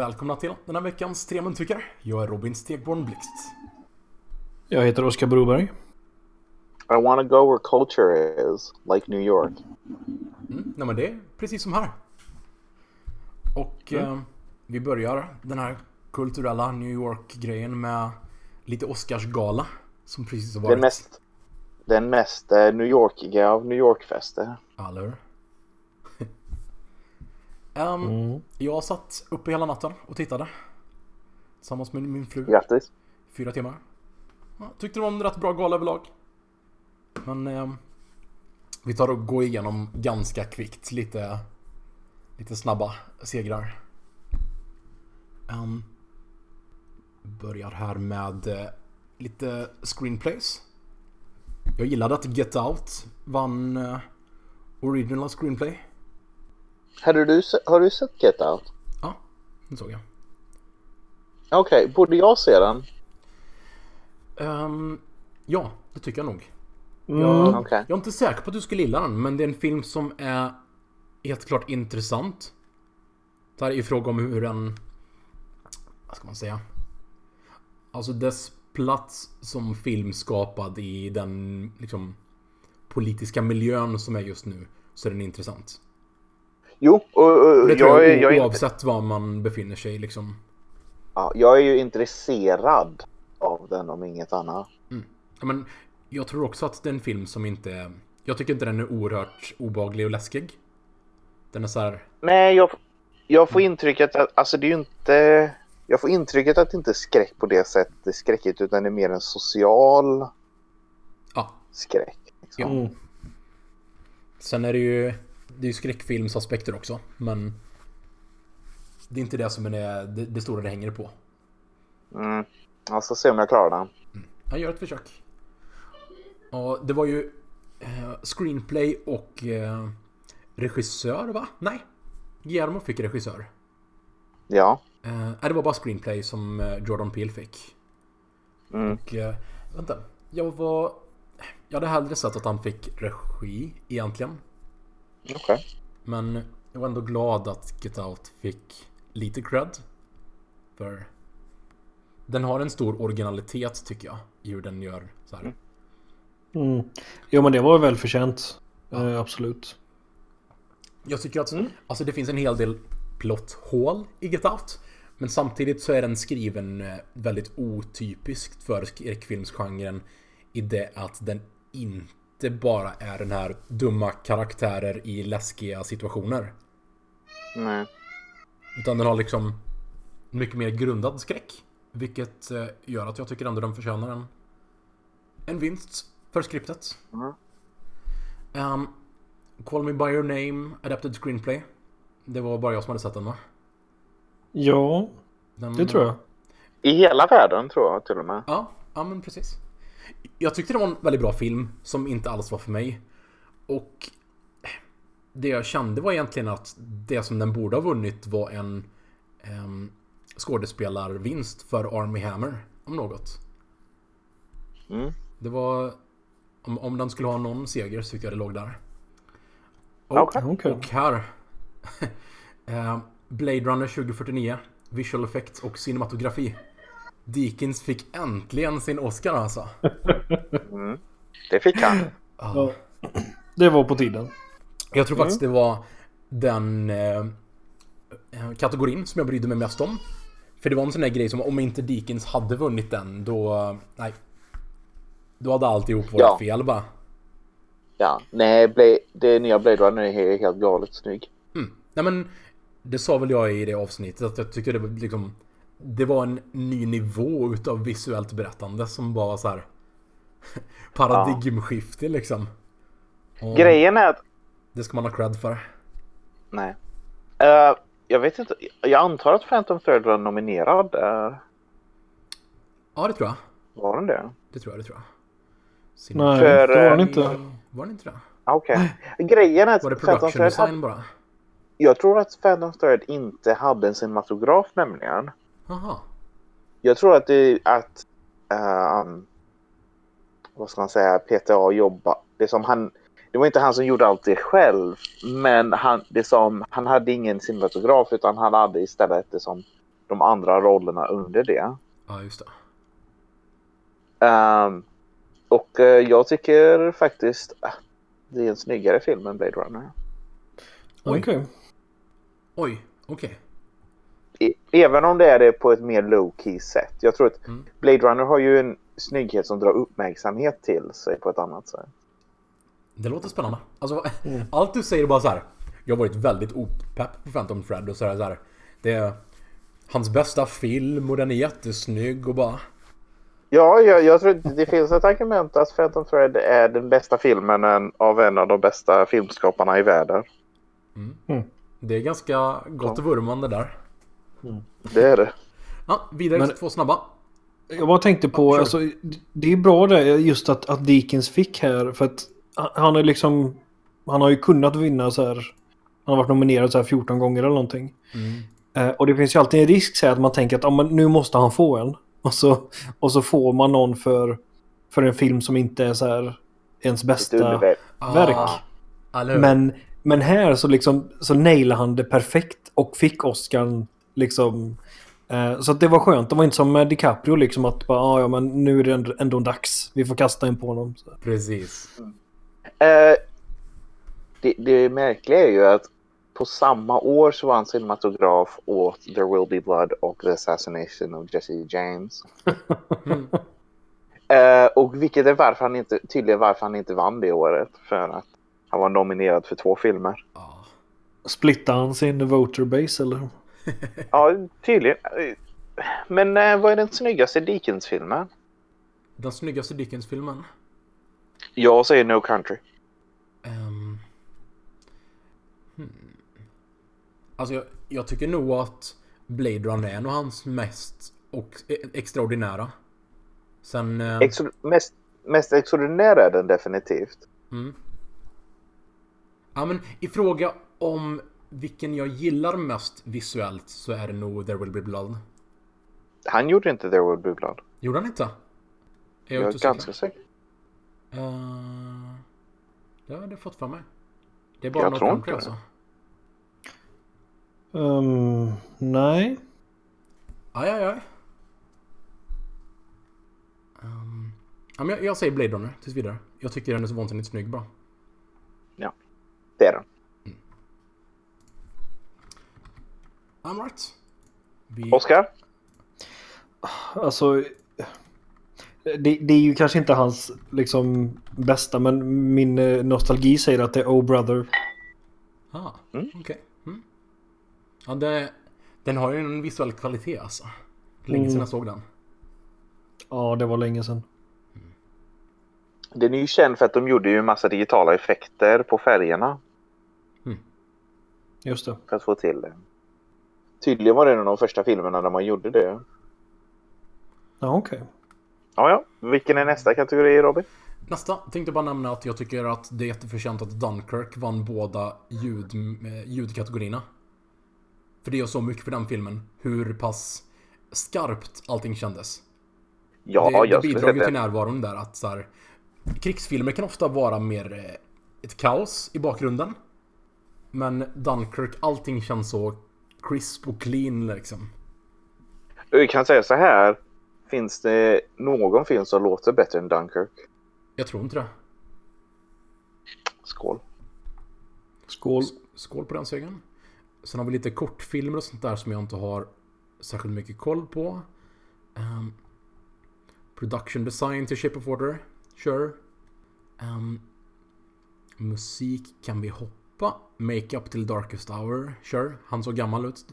Välkomna till den här veckans Tre muntyckare. Jag är Robin Stegborn Blixt. Jag heter Oskar Broberg. I want to go where culture is, like New York. Mm, nej men det är precis som här. Och eh, vi börjar den här kulturella New York-grejen med lite Oscarsgala. Som precis har varit. Den mest, den mest eh, New Yorkiga av New York-fester. Eller Ehm, Mm. Jag satt uppe hela natten och tittade. Tillsammans med min fru. Grattis. Fyra timmar. Ja, tyckte det var en rätt bra gala överlag. Men ehm, vi tar och går igenom ganska kvickt lite, lite snabba segrar. Um, börjar här med eh, lite screenplays. Jag gillade att Get Out vann eh, Original Screenplay. Hade du, har du sett Get Out? Ja, det såg jag. Okej, borde jag se den? Ehm, ja, det tycker jag nog. Mm. Jag, Okej. jag är inte säker på att du skulle gilla den, men det är en film som är helt klart intressant. Det här är i fråga om hur den... Vad ska man säga? Alltså dess plats som film skapad i den liksom politiska miljön som är just nu, så är den intressant. Jo, och, och, Det tror jag, jag, är, jag, oavsett var man befinner sig liksom. ja, jag är ju intresserad av den om inget annat. Ja, men jag tror också att det är en film som inte... Jag tycker inte den är oerhört obaglig och läskig. Den är så här... Nej, jag, jag får intrycket att, alltså det är ju inte... Jag får intrycket att det inte är skräck på det sättet är skräckigt utan det är mer en social Ja, skräck. Liksom. Ja. Mm. Sen är det ju... Det är ju skräckfilmsaspekter också, men... Det är inte det som är det, det stora det hänger på. Mm. Jag ska se om jag klarar den. Han gör ett försök. Och det var ju eh, screenplay och eh, regissör, va? Nej. Guillermo fick regissör. Ja. Eh, det var bara screenplay som eh, Jordan Peele fick. Mm. Och... Eh, vänta. Jag var... Jag hade hellre sett att han fick regi egentligen. Okej. Men jag var ändå glad att Get Out fick lite cred. För den har en stor originalitet tycker jag. I hur den gör så här. Mm. Jo men det var väl förtjänt. Eh, absolut. Jag tycker att alltså, det finns en hel del plotthål i Get Out. Men samtidigt så är den skriven eh, väldigt otypiskt för skräckfilmsgenren. I det att den inte bara är den här dumma karaktärer i läskiga situationer. Nej. Utan den har liksom mycket mer grundad skräck. Vilket eh, gör att jag tycker ändå den förtjänar en, en vinst för skriptet. Mm. Um, Call Me By Your Name, Adapted Screenplay. Det var bara jag som hade sett den va? Ja, Den, det tror jag. I hela världen tror jag till och med. Ja, ja men precis. Jag tyckte det var en väldigt bra film som inte alls var för mig. Och det jag kände var egentligen att det som den borde ha vunnit var en um, skådespelarvinst för Army Hammer, om något. Mm. Det var... Om, om den skulle ha någon seger så tyckte jag det låg där. Och. Okej. och här... eh, Blade Runner 2049, Visual Effects och cinematografi. Deakins fick äntligen sin Oscar alltså. Mm. Det fick han. Ja. Det var på tiden. Jag tror faktiskt det var den eh, eh, kategorin som jag brydde mig mest om. För det var en sån där grej som om inte Deakins hade vunnit den då... Nej. Då hade alltihop varit Ja. fel bara. Ja. Nej, det nya Blade Runner är he- helt galet snygg. Mm. Nej men det sa väl jag i det avsnittet att jag tycker det var liksom Det var en ny nivå utav visuellt berättande som bara var så här Paradigmskifte liksom. Och Grejen är att... Det ska man ha cred för. Nej. Eh, jag vet inte. Jag antar att Phantom Thread var nominerad där. Ja det tror jag. Var den det? Det tror jag, det tror jag. Nej, För, det var den eh, inte. Var det inte det? Ah, Okej. Grejen är att Var det production hade, design bara? Jag tror att Phantom Thread inte hade en cinematograf nämligen. Jaha. Jag tror att det att ehm, vad ska man säga, PTA jobba. Det som han, det var inte han som gjorde allt det själv, men han, det som, han hade ingen cinematograf utan han hade istället det som de andra rollerna under det. Ja, just det. Ehm, och eh, jag tycker faktiskt att det är en snyggare film än Blade Runner. Oj. Okej. Oj, okej. E- Även om det är det på ett mer low-key sätt. Jag tror att Mm. Blade Runner har ju en snygghet som drar uppmärksamhet till sig på ett annat sätt. Det låter spännande. Alltså, allt du säger är bara så här. Jag har varit väldigt opepp på Phantom Thread och så är det så här. Det är hans bästa film och den är jättesnygg och bara... Ja, jag, jag tror det finns ett argument att Phantom Thread är den bästa filmen en- av en av de bästa filmskaparna i världen. Det är ganska gott vurmande där. Det är det. Ja, vidare Men- till två snabba. Jag bara tänkte på, Sure. alltså, det är bra det just att, att Deakins fick här. För att han- är liksom, han har ju kunnat vinna så här. Han har varit nominerad så här 14 gånger eller någonting. Eh, och det finns ju alltid en risk så här, att man tänker att ah, men nu måste han få en. Och så, och så får man någon för, för en film som inte är så här ens bästa verk. Ah? Men, men här så liksom så nailade han det perfekt och fick Oscar liksom. Eh, så att det var skönt. Det var inte som med DiCaprio liksom att bara, ah, ja men nu är det ändå, ändå dags. Vi får kasta in på honom. Så. Precis. Eh, det, det märkliga är ju att på samma år så var han cinematograf åt There Will Be Blood och The Assassination of Jesse James. Eh, och vilket är varför han inte, tydligen varför han inte vann det året. För att han var nominerad för två filmer. Ja. Splittar han sin voter base eller? Ja, tydligen. Men eh, vad är den snyggaste Dickens-filmen? Den snyggaste Dickens-filmen. Jag säger No Country. Ehm. hmm. Alltså jag, jag tycker nog att Blade Runner är nog hans mest och, e- extraordinära. Sen... eh, Exo- mest, mest extraordinära är den definitivt. mm. Ja men i fråga om vilken jag gillar mest visuellt så är det nog There Will Be Blood. Han gjorde inte There Will Be Blood. Gjorde han inte? Är Jag jag är inte ganska säker? Uh, det har jag fått för mig. Det är bara Jag No tror inte alltså. Um, nej. Aj, aj, aj. Um, ja, men jag, jag säger Blade Runner tills vidare. Jag tycker den är så vansinnigt snygg bara. Det är den. I'm right. Vi... Oscar? Alltså. Det, det är ju kanske inte hans liksom bästa men min eh, nostalgi säger att det är Oh Brother. Ah, Mm. okej. Mm. Ja, det, den har ju en visuell kvalitet alltså. Länge sedan Mm. jag såg den. Ja, det var länge sedan. Den är ju känd för att de gjorde ju en massa digitala effekter på färgerna. Just det. För att få till det. Tydligen var det en av de första filmerna där man gjorde det. Ja, okej. Ja, ja. Vilken är nästa kategori, Robin? Nästa tänkte bara nämna att jag tycker att det är jätteförtjänt att Dunkirk vann båda ljud, eh, ljudkategorierna. För det gör så mycket för den filmen. Hur pass skarpt allting kändes. Ja, det, det jag skulle bidrar säga ju till närvaron där att så här, Krigsfilmer kan ofta vara mer eh, ett kaos i bakgrunden. Men Dunkirk, allting känns så crisp och clean liksom. Vi kan säga så här. Finns det någon film som låter bättre än Dunkirk? Jag tror inte det. Skål. Skål. Skål på den segern. Sen har vi lite kortfilmer och sånt där som jag inte har särskilt mycket koll på. Ehm, production design till Shape of Water. Sure. Ehm, musik kan vi hoppa. Makeup till Darkest Hour. Sure. Han såg gammal ut.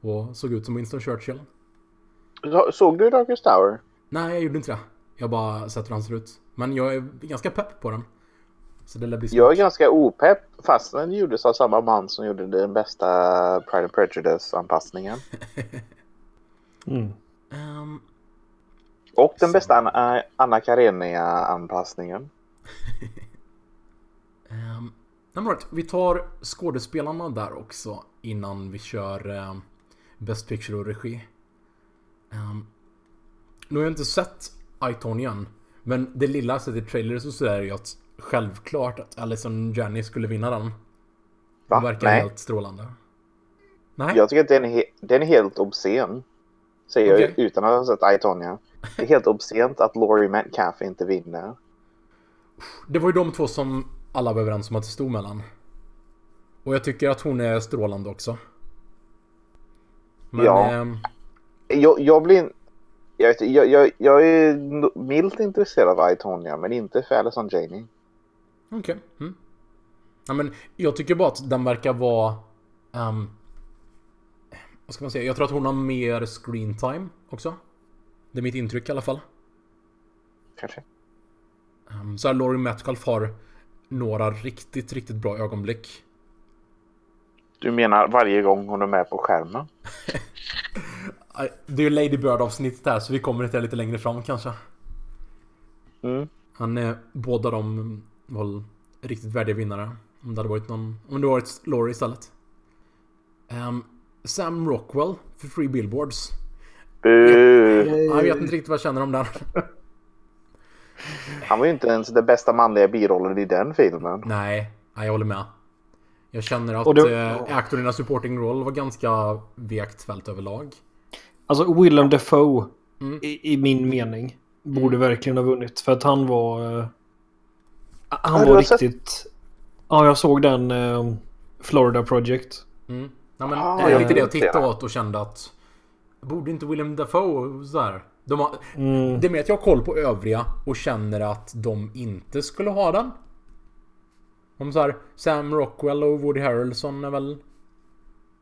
Och såg ut som Winston Churchill. Så- Såg du Darkest Tower? Nej, jag gjorde inte det. Jag bara sett hur han ser ut. Men jag är ganska pepp på den. Så det bli Jag är ganska opepp fast den gjordes av samma man som gjorde den bästa Pride and Prejudice-anpassningen. Mm. Ehm, Och den Så. bästa Anna, Anna Karenina-anpassningen. Um, right. Vi tar skådespelarna där också innan vi kör um, Best Picture och regi. Um, nu har jag inte sett Iton än. Men det lilla jag sett i trailers och så är ju att självklart att Alison Janney skulle vinna den. Va? Hon verkar Nej. helt strålande. Nej? Jag tycker att den är, den är helt obscen. Säger Okej. jag utan att ha sett I, Tonya. Det är helt obscent att Laurie Metcalf inte vinner. Det var ju de två som alla var överens om att det stod mellan. Och jag tycker att hon är strålande också. Men, Ja. ehm, Jag, jag blir... Jag, vet, jag, jag, jag är milt intresserad av I, Tonya, men inte för Alison Janney. Okej. Mm. Ja, men jag tycker bara att den verkar vara... ehm, vad ska man säga? Jag tror att hon har mer screen time också. Det är mitt intryck i alla fall. Kanske. Um, så här, Laurie Metcalf har några riktigt, riktigt bra ögonblick. Du menar varje gång hon är med på skärmen? Det är ju Lady Bird avsnittet här så vi kommer till det lite längre fram kanske. Mm. Han är båda de var riktigt värdiga vinnare. Om det hade varit någon... Om det varit Laurie istället. Ehm, Sam Rockwell för Free Billboards. Uh, Jag vet inte riktigt vad jag känner om den. han var ju inte ens den bästa manliga birollen i den filmen. Nej, jag håller med. Jag känner att Och det- eh, supporting roll var ganska vekt fält överlag. Alltså Willem Dafoe, Mm. i, i min mening, borde verkligen ha vunnit. För att han var... eh, han du var har sett- riktigt... Ja, jag såg den eh, Florida Project. Mm. Ja, men Ah, det är jag lite det jag tittade åt och kände att... Borde inte Willem Dafoe sådär? De har, Mm. Det är med att jag har koll på övriga och känner att de inte skulle ha den. Om så här, Sam Rockwell och Woody Harrelson är väl...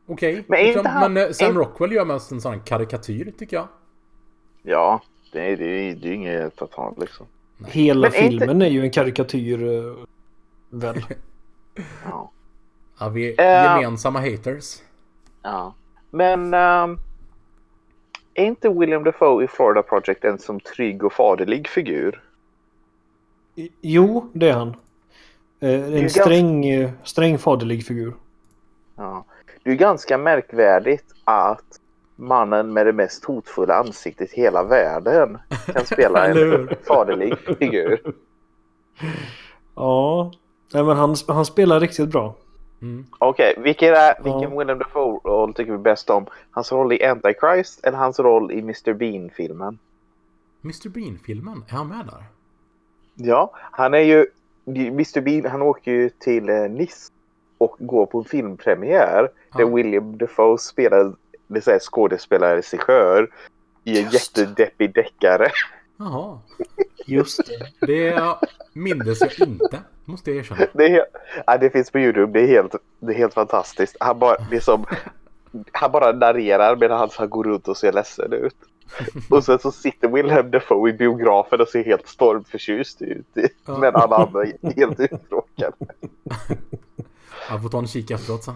Okej. Men är inte liksom. han- Men eh, Sam är- Rockwell gör mest en sån här karikatyr tycker jag. Ja, det är, det är, det är inget att ha liksom. Hela Men är inte- filmen är ju en karikatyr, eh, väl? Ja. Ja, vi är Eh. gemensamma haters. ja. Men ehm, är inte William Dafoe i Florida Project en som trygg och faderlig figur? Jo, det är han. Eh, en ganska- sträng, eh, sträng faderlig figur. Ja. Det är ganska märkvärdigt att mannen med det mest hotfulla ansiktet i hela världen kan spela en faderlig figur. Ja, Nej, men han, han spelar riktigt bra. Mm. Okej, vilken, är, vilken Ja. William Dafoe-roll tycker vi bäst om? Hans roll i Antichrist eller hans roll i Mr. Bean-filmen? Mr Bean-filmen, är han med där? Ja, han är ju... Mr. Bean, han åker ju till eh, Nice och går på en filmpremiär Ja. där William Dafoe spelar det är så här skådespelare-regissör i en Just. jättedeppig deckare. Jaha. Just det. Det mindes jag inte, måste jag erkänna. Det, är, ja, det finns på Youtube. Det är helt, det är helt fantastiskt. Han bara, det som, han bara narrerar medan han här går runt och ser ledsen ut. Och sen så sitter Wilhelm Dafoe i biografen och ser helt stormförtjust ut. Ja. Men alla andra är helt uttråkade. Jag får ta en kik efteråt sen.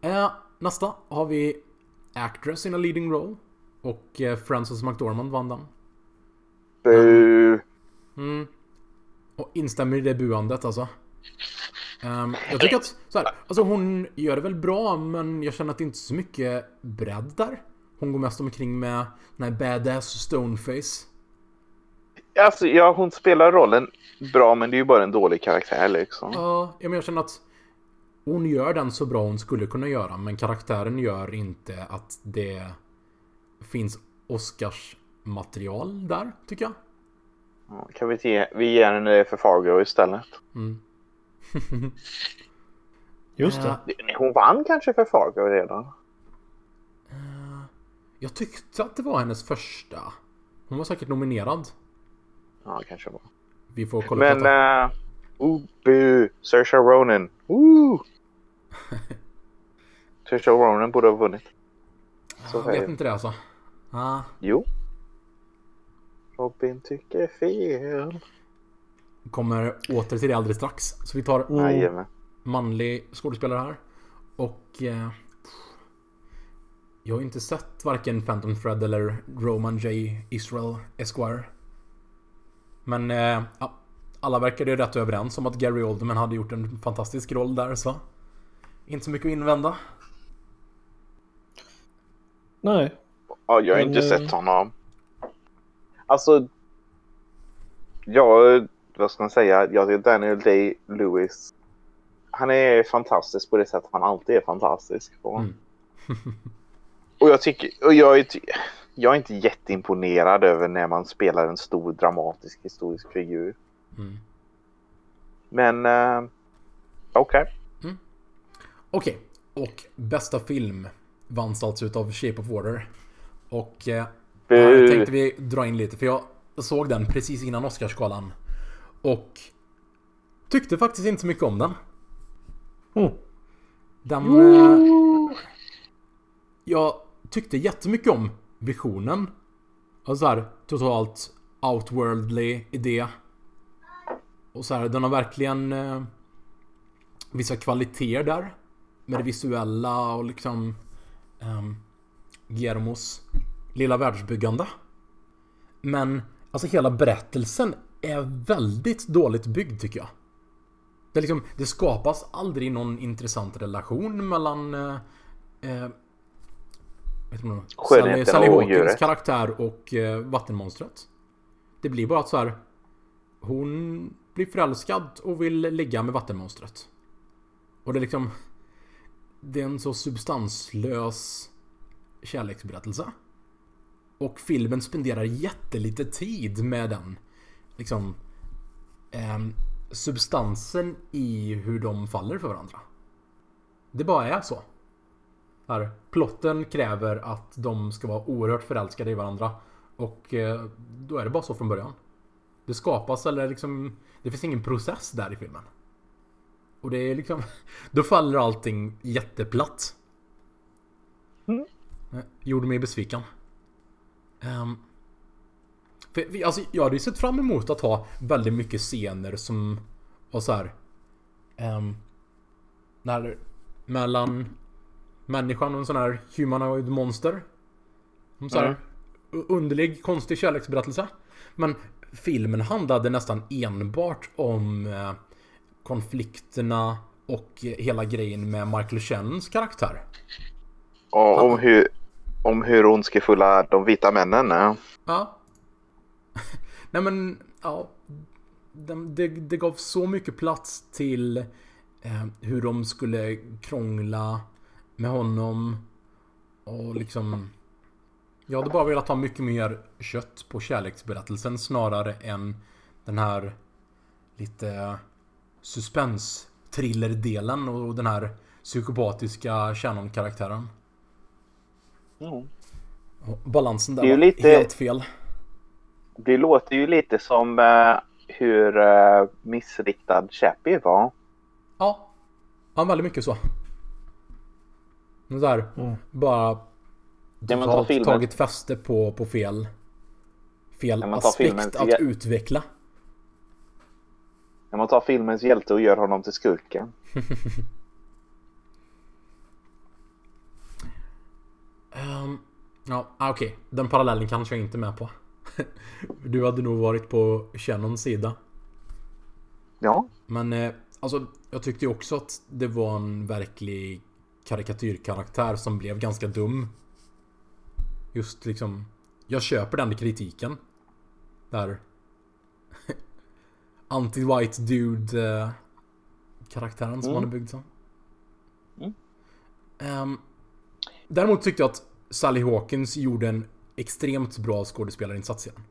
Eh, nästa har vi Actress in a leading role. Och eh, Frances McDormand vann den. Bu. Mm. Och instämmer i det buandet alltså. Ehm, jag tycker att så här, alltså hon gör det väl bra men jag känner att det inte är så mycket bredd där. Hon går mest omkring med den här badass stoneface. Alltså, ja, hon spelar rollen bra men det är ju bara en dålig karaktär liksom. Ja, ja, men jag känner att hon gör den så bra hon skulle kunna göra men karaktären gör inte att det finns Oscars material där, tycker jag. Ja, Kan vi ge, vi ger henne det för Fargo istället? Mm. Just det. Eh, Nej, Hon vann kanske för Fargo redan. jag tyckte att det var hennes första. Hon var säkert nominerad. Ja, kanske var. Vi får kolla Men... på detta. Uh, bu! Saoirse Ronan. Ooh. Saoirse Ronan borde ha vunnit. Så jag vet inte det alltså. Ah, Jo. Robin tycker fel. kommer åter till det alldeles strax. Så vi tar Mm. Jajamän. manlig skådespelare här. Och... Eh, jag har inte sett varken Phantom Thread eller Roman J. Israel Esquire. Men eh, ja, alla verkade ju rätt överens om att Gary Oldman hade gjort en fantastisk roll där så... Inte så mycket att invända. Nej. Ja, jag har Men, inte eh, sett honom. Alltså... Jag... Vad ska man säga? Jag tycker Daniel Day-Lewis... han är fantastisk på det sättet han alltid är fantastisk på. Mm. och jag tycker, och jag är, jag är inte jätteimponerad över när man spelar en stor dramatisk historisk figur. Mm. Men eh, okej. Okej, och bästa film vanns alltså utav Shape of Water. Och eh, Bu. här tänkte vi dra in lite, för jag såg den precis innan Oscarsgalan. Och tyckte faktiskt inte så mycket om den. Mm. Den... Eh, jag tyckte jättemycket om visionen. Och så här totalt outworldly idé. Och så här, den har verkligen eh, vissa kvaliteter där. Med det visuella och liksom um, Guillermos lilla världsbyggande. Men alltså hela berättelsen är väldigt dåligt byggd tycker jag. Det, liksom, det skapas aldrig någon intressant relation mellan eh, eh, Sally, Sally Hawkins karaktär och eh, vattenmonstret. Det blir bara att så här. Hon blir förälskad och vill ligga med vattenmonstret. Och det är liksom... Det är en så substanslös kärleksberättelse. Och filmen spenderar jättelite tid med den. Liksom... ehm, substansen i hur de faller för varandra. Det bara är så. Här, plotten kräver att de ska vara oerhört förälskade i varandra. Och eh, då är det bara så från början. Det skapas eller liksom... Det finns ingen process där i filmen. Och det är liksom... Då faller allting jätteplatt. Mm. Eh, Gjorde mig besviken. Um, för, vi- alltså, jag hade ju sett fram emot att ha väldigt mycket scener som var så här. ehm, när, mellan människan och en sån här humanoid monster. Som så här, Mm. underlig, konstig kärleksberättelse. Men filmen handlade nästan enbart om eh, konflikterna och hela grejen med Michael Shannons karaktär. Och om hur, om hur ondskefulla de vita männen är. Ja. Nej men, ja. Det, det, det gav så mycket plats till eh, hur de skulle krångla med honom. Och liksom... Jag hade bara velat ha mycket mer kött på kärleksberättelsen snarare än den här lite suspens thriller-delen och den här psykopatiska Shannon-karaktären. Mm. Balansen där Det är lite- helt fel. Det låter ju lite som eh, hur eh, missriktad Chappie var. Ja. Ja, väldigt mycket så. Här, Mm. bara Kan man ta totalt filmen? tagit fäste på, på fel fel ta aspekt filmens att hjäl- utveckla. När man tar filmens hjälte och gör honom till skurken. Um, ja, ah, okej. Den parallellen kanske jag inte är med på. du hade nog varit på Shannons sida. Ja, Men eh, alltså, jag tyckte ju också att det var en verklig karikatyrkaraktär som blev ganska dum. Just liksom, jag köper den kritiken. Där anti-white dude eh, karaktären som Mm. han är byggd som. Mm. Ehm, däremot tyckte jag att Sally Hawkins gjorde en extremt bra skådespelarinsats i den.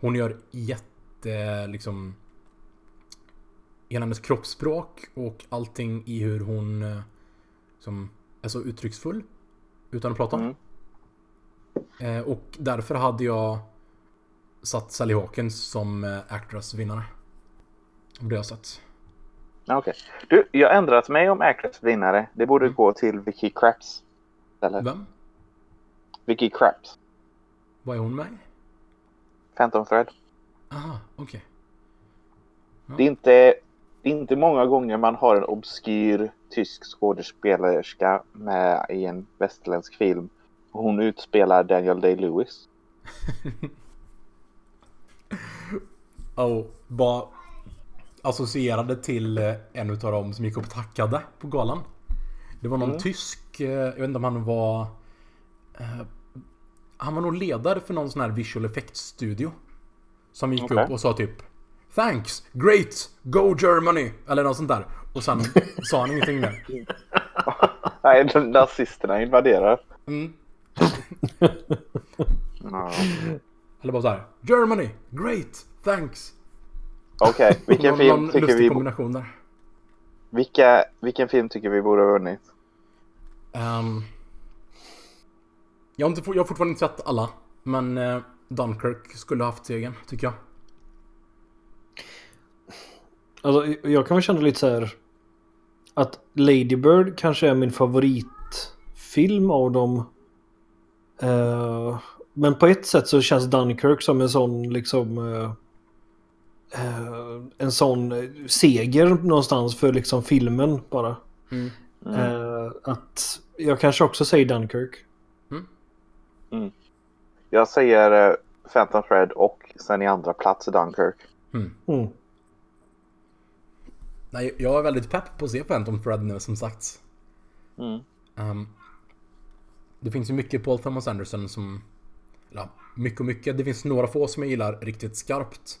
Hon gör jätte, liksom... Hela hennes kroppsspråk och allting i hur hon eh, som är så uttrycksfull. Utan att prata. Mm. Eh, och därför hade jag satt Sally Hawkins som eh, Actress-vinnare. Av det jag har sett. Ja, okej. Du, jag ändrat mig om Actress vinnare. Det borde Mm. gå till Vicky Krapps. Eller? Vem? Vicky Krapps. Vad är hon med? Phantom Thread. Aha, okej. Det är inte, det är inte många gånger man har en obskyr tysk skådespelerska med i en västerländsk film. Och hon utspelar Daniel Day-Lewis. Och bara associerade till eh, en utav dem som gick upp och tackade på galan. Det var någon Mm. tysk, eh, jag vet inte om han var... Han var nog ledare för någon sån här visual effects studio. Som gick Okej. upp och sa typ Thanks, great, go Germany! Eller något sånt där. Och sen sa han ingenting mer. Nej, nazisterna invaderar. Mm. Eller bara så här. Germany, great, thanks. Okej, vilken någon, film någon tycker lustig vi... kombination där. Vilka, vilken film tycker vi borde ha vunnit? Ehm, jag, har inte, jag har fortfarande inte sett alla. Men eh, Dunkirk skulle ha haft segern, tycker jag. Alltså, jag kan väl känna lite så här. Att Lady Bird kanske är min favoritfilm av dem. Eh, men på ett sätt så känns Dunkirk som en sån liksom... eh, eh, en sån seger någonstans för liksom filmen bara. Mm. Eh, att jag kanske också säger Dunkirk. Jag säger uh, Phantom Thread och sen i andra plats Dunkirk. Mm. Nej, jag är väldigt pepp på att se Phantom Thread nu som sagt. Mm. Ehm, det finns ju mycket Paul Thomas Anderson som... Ja, mycket och mycket. Det finns några få som jag gillar riktigt skarpt.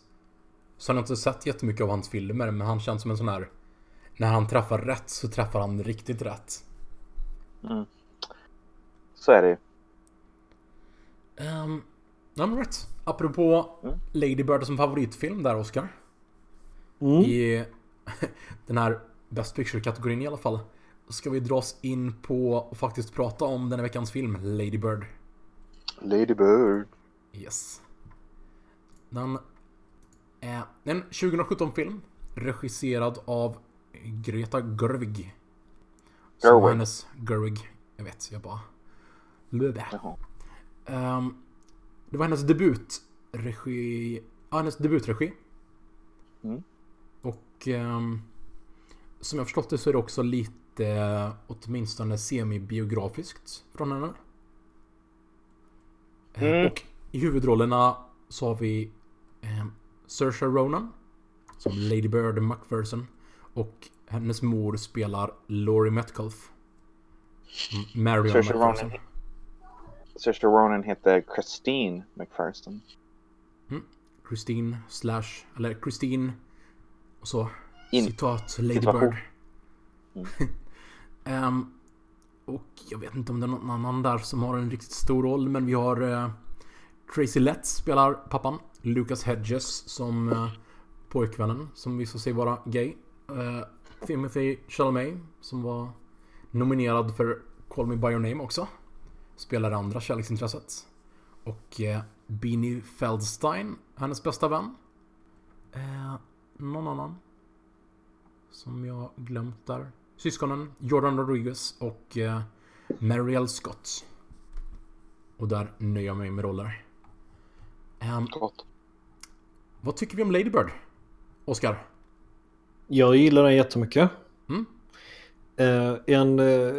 Så har jag inte sett jättemycket av hans filmer, men han känns som en sån här... När han träffar rätt så träffar han riktigt rätt. Så är det ju. Um, men rätt. Apropå Mm. Lady Bird som favoritfilm där Oscar. Mm. I den här Best Picture-kategorin i alla fall. Ska vi dra oss in på och faktiskt prata om den här veckans film, Lady Bird. Lady Bird. Yes. Den är en 2017-film. Regisserad av Greta Gerwig. Som Gerwig. var hennes... Gerwig. Jag vet, jag bara... Blöbä. Ehm, det var hennes debutregi... Ja, hennes debutregi. Mm. Och... ehm, som jag förstått det så är det också lite, åtminstone semi-biografiskt från henne. Eh, Mm. Och i huvudrollerna så har vi eh, Saoirse Ronan. Som Lady Bird Macpherson. Och hennes mor spelar Laurie Metcalf. Marion Saoirse Macpherson. Ronan. Saoirse Ronan heter Christine McPherson. Christine slash, eller Christine och så In- citat Lady situation. Bird. Ehm, och jag vet inte om det är någon annan där som har en riktigt stor roll men vi har eh, Tracy Letts spelar pappan. Lucas Hedges som eh, pojkvännen som visar sig vara gay. Eh, Timothy Chalamet som var nominerad för Call Me By Your Name också. Spelar det andra kärleksintresset. Och eh, Beanie Feldstein, hennes bästa vän. Eh, någon annan? Som jag glömt där. Syskonen Jordan Rodriguez och eh, Marielle Scott. Och där nöjer jag mig med roller. Gott. vad tycker vi om Lady Bird? Oscar? Jag gillar den jättemycket. Mm. Eh, en... Eh,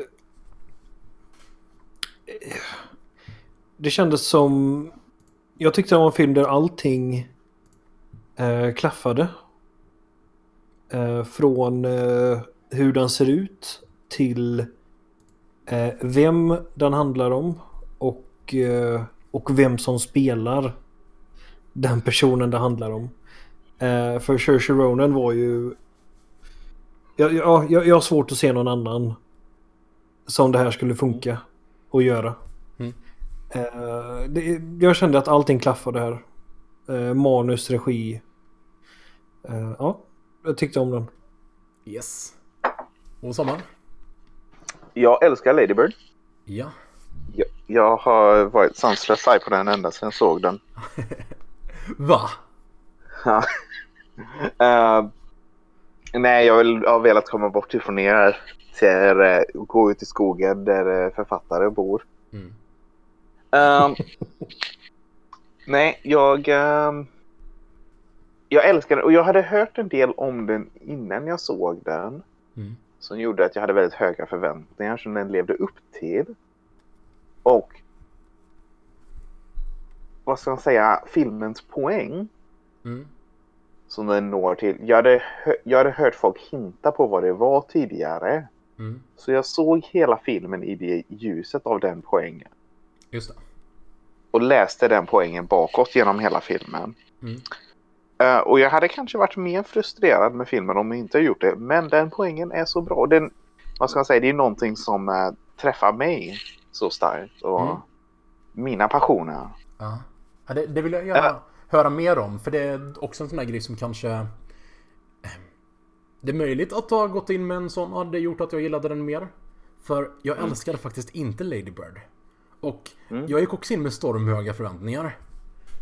det kändes som... Jag tyckte det var en film där allting eh, klaffade. Eh, från eh, hur den ser ut till eh, vem den handlar om och, eh, och vem som spelar den personen det handlar om. Eh, för Saoirse Ronan var ju jag, jag, jag, jag har svårt att se någon annan som det här skulle funka att göra. Mm. Eh, det, jag kände att allting klaffade här. Eh, manus, regi. Eh, ja, jag tyckte om den. Yes. Och sommar? Jag älskar Lady Bird. Ja. Jag, jag har varit sanslös arg på den ända sedan jag såg den. Va? Ja. Nej, jag vill, har velat komma bort ifrån er. Ser, eh, gå ut i skogen där eh, författare bor. Mm. Ehm, nej, jag... ehm, jag älskar den och jag hade hört en del om den innan jag såg den. Mm. Som gjorde att jag hade väldigt höga förväntningar som den levde upp till. Och... Vad ska man säga? Filmens poäng Mm. som den når till. Jag hade, jag hade hört folk hinta på vad det var tidigare. Mm. Så jag såg hela filmen i det ljuset av den poängen. Just det. Och läste den poängen bakåt genom hela filmen. Mm. Eh, och jag hade kanske varit mer frustrerad med filmen om jag inte gjort det. Men den poängen är så bra. Den, vad ska man säga, det är någonting som uh, träffar mig så starkt. Och Mm. mina passioner. Ja. Ja, det, det vill jag gärna Ja. höra mer om. För det är också en sån här grej som kanske... eh, Det är möjligt att ha gått in med en sån hade gjort att jag gillade den mer. För jag älskade faktiskt inte Lady Bird. Och jag gick också in med stormhöga förväntningar.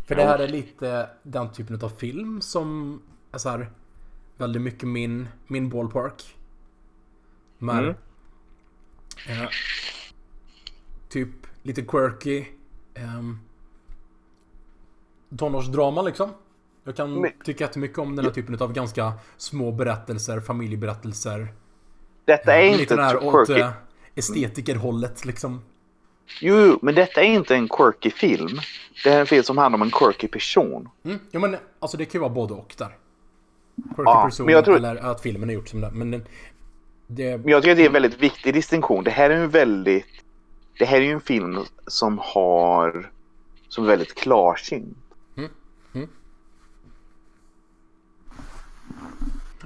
För det här är lite den typen av film som är så här väldigt mycket min, min ballpark. Men... Mm. eh, typ lite quirky. Um, tonårsdrama liksom. Jag kan Men- tycka jättemycket om den här typen av ganska små berättelser, familjeberättelser. Detta är lite inte här åt quirky. eh, estetikerhållet liksom. Jo, men detta är inte en quirky film. Det är en film som handlar om en quirky person. Mm. Ja men alltså det kan ju vara både och där. Quirky Ja, person men jag tror- eller att filmen är gjort som det. Men den, det... Men jag tycker att det är en väldigt viktig distinktion. Det här är en väldigt... Det här är ju en film som har... Som är väldigt klarsynt.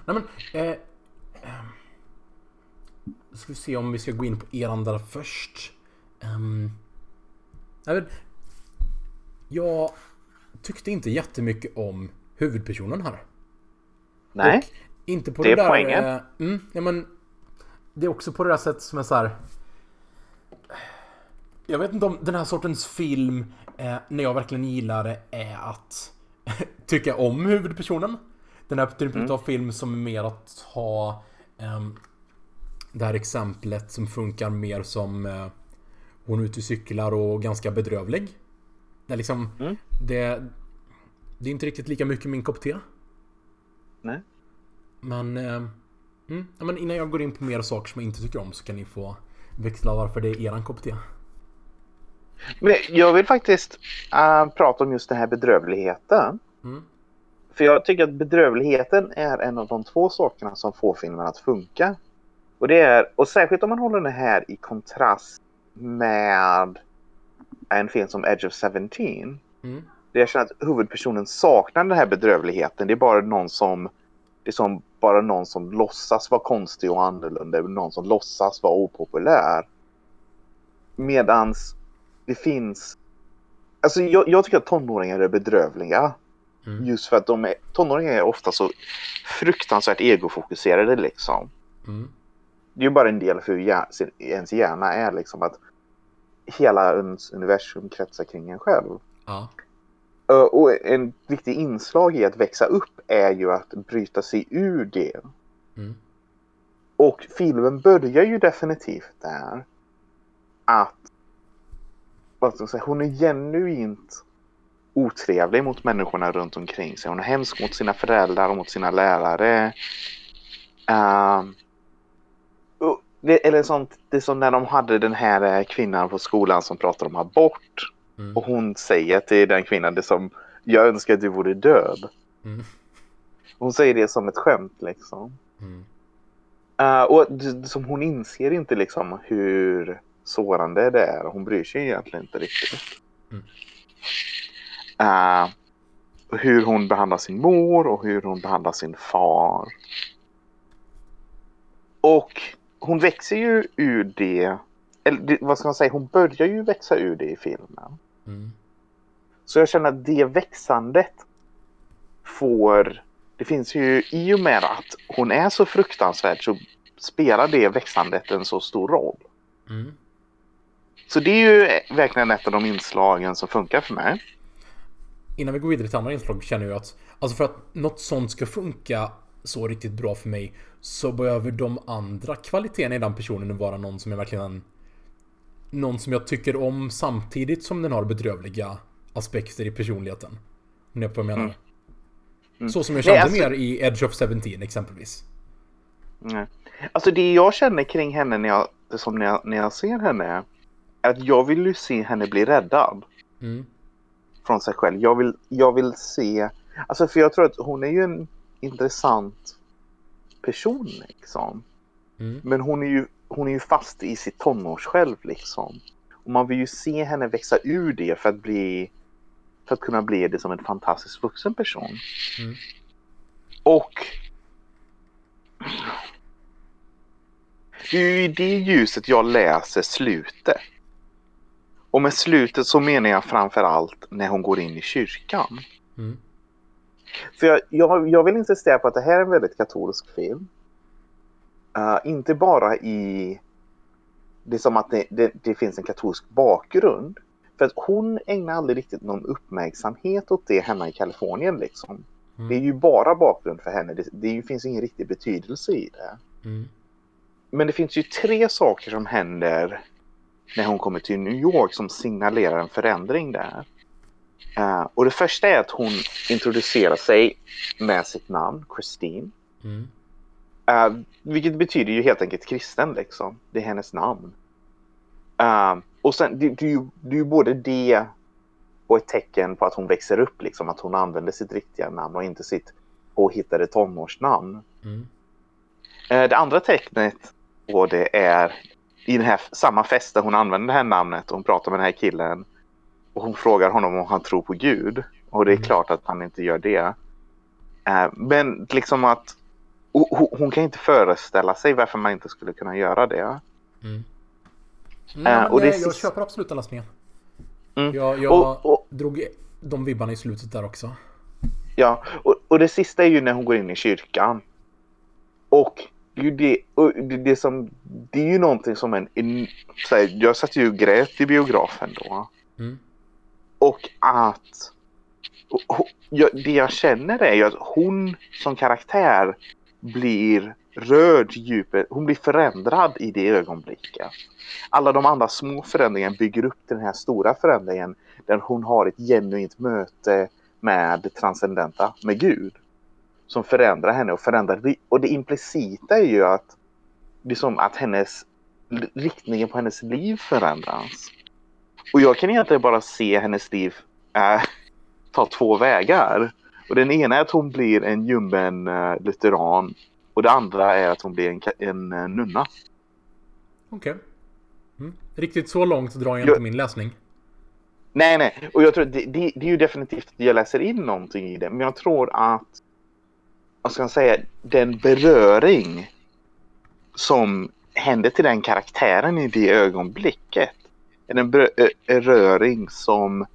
Nej men... Eh, ehm, ska vi se om vi ska gå in på eran där först. Um, jag, vet, jag tyckte inte jättemycket om huvudpersonen här. Nej? Och inte på Det det, är där... poängen. eh, mm, ja, men det är också på det där sättet som är så här. Jag vet inte om den här sortens film, eh, när jag verkligen gillar det, är att tycka om huvudpersonen. Den här typen Mm. av film som är mer att ha ehm, det här exemplet som funkar mer som eh, hon är ute och cyklar och ganska bedrövlig. Det är liksom, Mm. det, det är inte riktigt lika mycket min kopp te. Nej. Men, eh, mm, ja, men innan jag går in på mer saker som jag inte tycker om så kan ni få växla varför det är eran kopp te. Men jag vill faktiskt äh, prata om just den här bedrövligheten. Mm. För jag tycker att bedrövligheten är en av de två sakerna som får filmen att funka. Och det är, och särskilt om man håller den här i kontrast med en film som Edge of 17. Mm. Det jag känner att huvudpersonen saknar den här bedrövligheten. Det är bara någon som det är som bara någon som låtsas vara konstig och annorlunda. Någon som låtsas vara opopulär. Medans det finns... Alltså jag, jag tycker att tonåringar är bedrövliga. Mm. Just för att de är, tonåringar är ofta så fruktansvärt egofokuserade liksom. Mm. Det är ju bara en del för hur hjär- ens hjärna är liksom att hela ens universum kretsar kring en själv. Ja. Och en viktig inslag i att växa upp är ju att bryta sig ur det. Mm. Och filmen börjar ju definitivt där. Att vad ska man säga, hon är genuint otrevlig mot människorna runt omkring sig. Hon är hemsk mot sina föräldrar och mot sina lärare. Och det, eller sånt, det är som när de hade den här eh, kvinnan på skolan som pratar om abort. Mm. Och hon säger till den kvinnan det som jag önskar att du vore död. Mm. Hon säger det som ett skämt liksom. Mm. Uh, och som hon inser inte liksom hur sårande det är. Hon bryr sig egentligen inte riktigt. Mm. Uh, hur hon behandlar sin mor och hur hon behandlar sin far. Och hon växer ju ur det. Eller vad ska man säga? Hon börjar ju växa ur det i filmen. Mm. Så jag känner att det växandet får... Det finns ju i och med att hon är så fruktansvärd så spelar det växandet en så stor roll. Mm. Så det är ju verkligen ett av de inslagen som funkar för mig. Innan vi går vidare till andra inslag känner jag att Alltså för att något sånt ska funka så riktigt bra för mig Så behöver de andra kvaliteterna i den personen vara någon som jag verkligen Någon som jag tycker om samtidigt som den har bedrövliga aspekter i personligheten. Om ni är vad jag menar. Mm. Så som jag Nej, kände alltså- mer i Edge of 17 exempelvis. Nej. Alltså det jag känner kring henne när jag, som när jag, när jag ser henne är att jag vill ju se henne bli räddad Mm. Från sig själv. Jag vill, jag vill se, alltså för jag tror att hon är ju en intressant person liksom. Mm. Men hon är ju, hon är ju fast i sitt tonårssjälv liksom. Och man vill ju se henne växa ur det för att bli för att kunna bli det som en fantastisk vuxen person. Mm. Och det är ju i det ljuset jag läser slutet. Och med slutet så menar jag framför allt när hon går in i kyrkan. Mm. För jag, jag, jag vill insistera på att det här är en väldigt katolsk film. Uh, inte bara i det är som att det, det, det, finns en katolsk bakgrund. För att hon ägnar aldrig riktigt någon uppmärksamhet åt det hemma i Kalifornien liksom. Mm. Det är ju bara bakgrund för henne. Det, det finns ingen riktig betydelse i det. Mm. Men det finns ju tre saker som händer när hon kommer till New York som signalerar en förändring där. Uh, och det första är att hon introducerar sig med sitt namn, Christine. Mm. Uh, vilket betyder ju helt enkelt kristen liksom. Det är hennes namn. Uh, och sen, det, det, är ju, det är ju både det och ett tecken på att hon växer upp, liksom. Att hon använder sitt riktiga namn och inte sitt påhittade tonårsnamn. Mm. Det andra tecknet på det är i den här samma fest där hon använder det här namnet och hon pratar med den här killen. Och hon frågar honom om han tror på Gud. Och det är Mm. klart att han inte gör det. men liksom att hon, kan inte föreställa sig varför man inte skulle kunna göra det. Mm. Eh, Ja, och det jag, sist- köper absolut den läsningen. Mm. Jag, jag Och- och- drog de vibbarna i slutet där också. Ja, och, och det sista är ju när hon går in i kyrkan. Och det är ju det, det, det, som, det är ju någonting som en... en här, jag satt ju och grät i biografen då. Mm. Och att... Och, och, jag, det jag känner är ju att hon som karaktär blir rörd djupet. Hon blir förändrad i det ögonblicket. Alla de andra små förändringarna bygger upp den här stora förändringen där hon har ett genuint möte med det transcendenta, med Gud. Som förändrar henne och förändrar. Och det implicita är ju att det är som att hennes riktningen på hennes liv förändras. Och jag kan egentligen bara se hennes liv äh, ta två vägar. Och den ena är att hon blir en ljummen äh, lutheran. Och det andra är att hon blir en, en äh, nunna. Okej. Mm. Riktigt så långt drar jag Jag- inte min läsning. Nej, nej. Och jag tror det, det, det är ju definitivt att jag läser in någonting i det. Men jag tror att, vad ska man säga, den beröring som hände till den karaktären i det ögonblicket. Är en beröring som,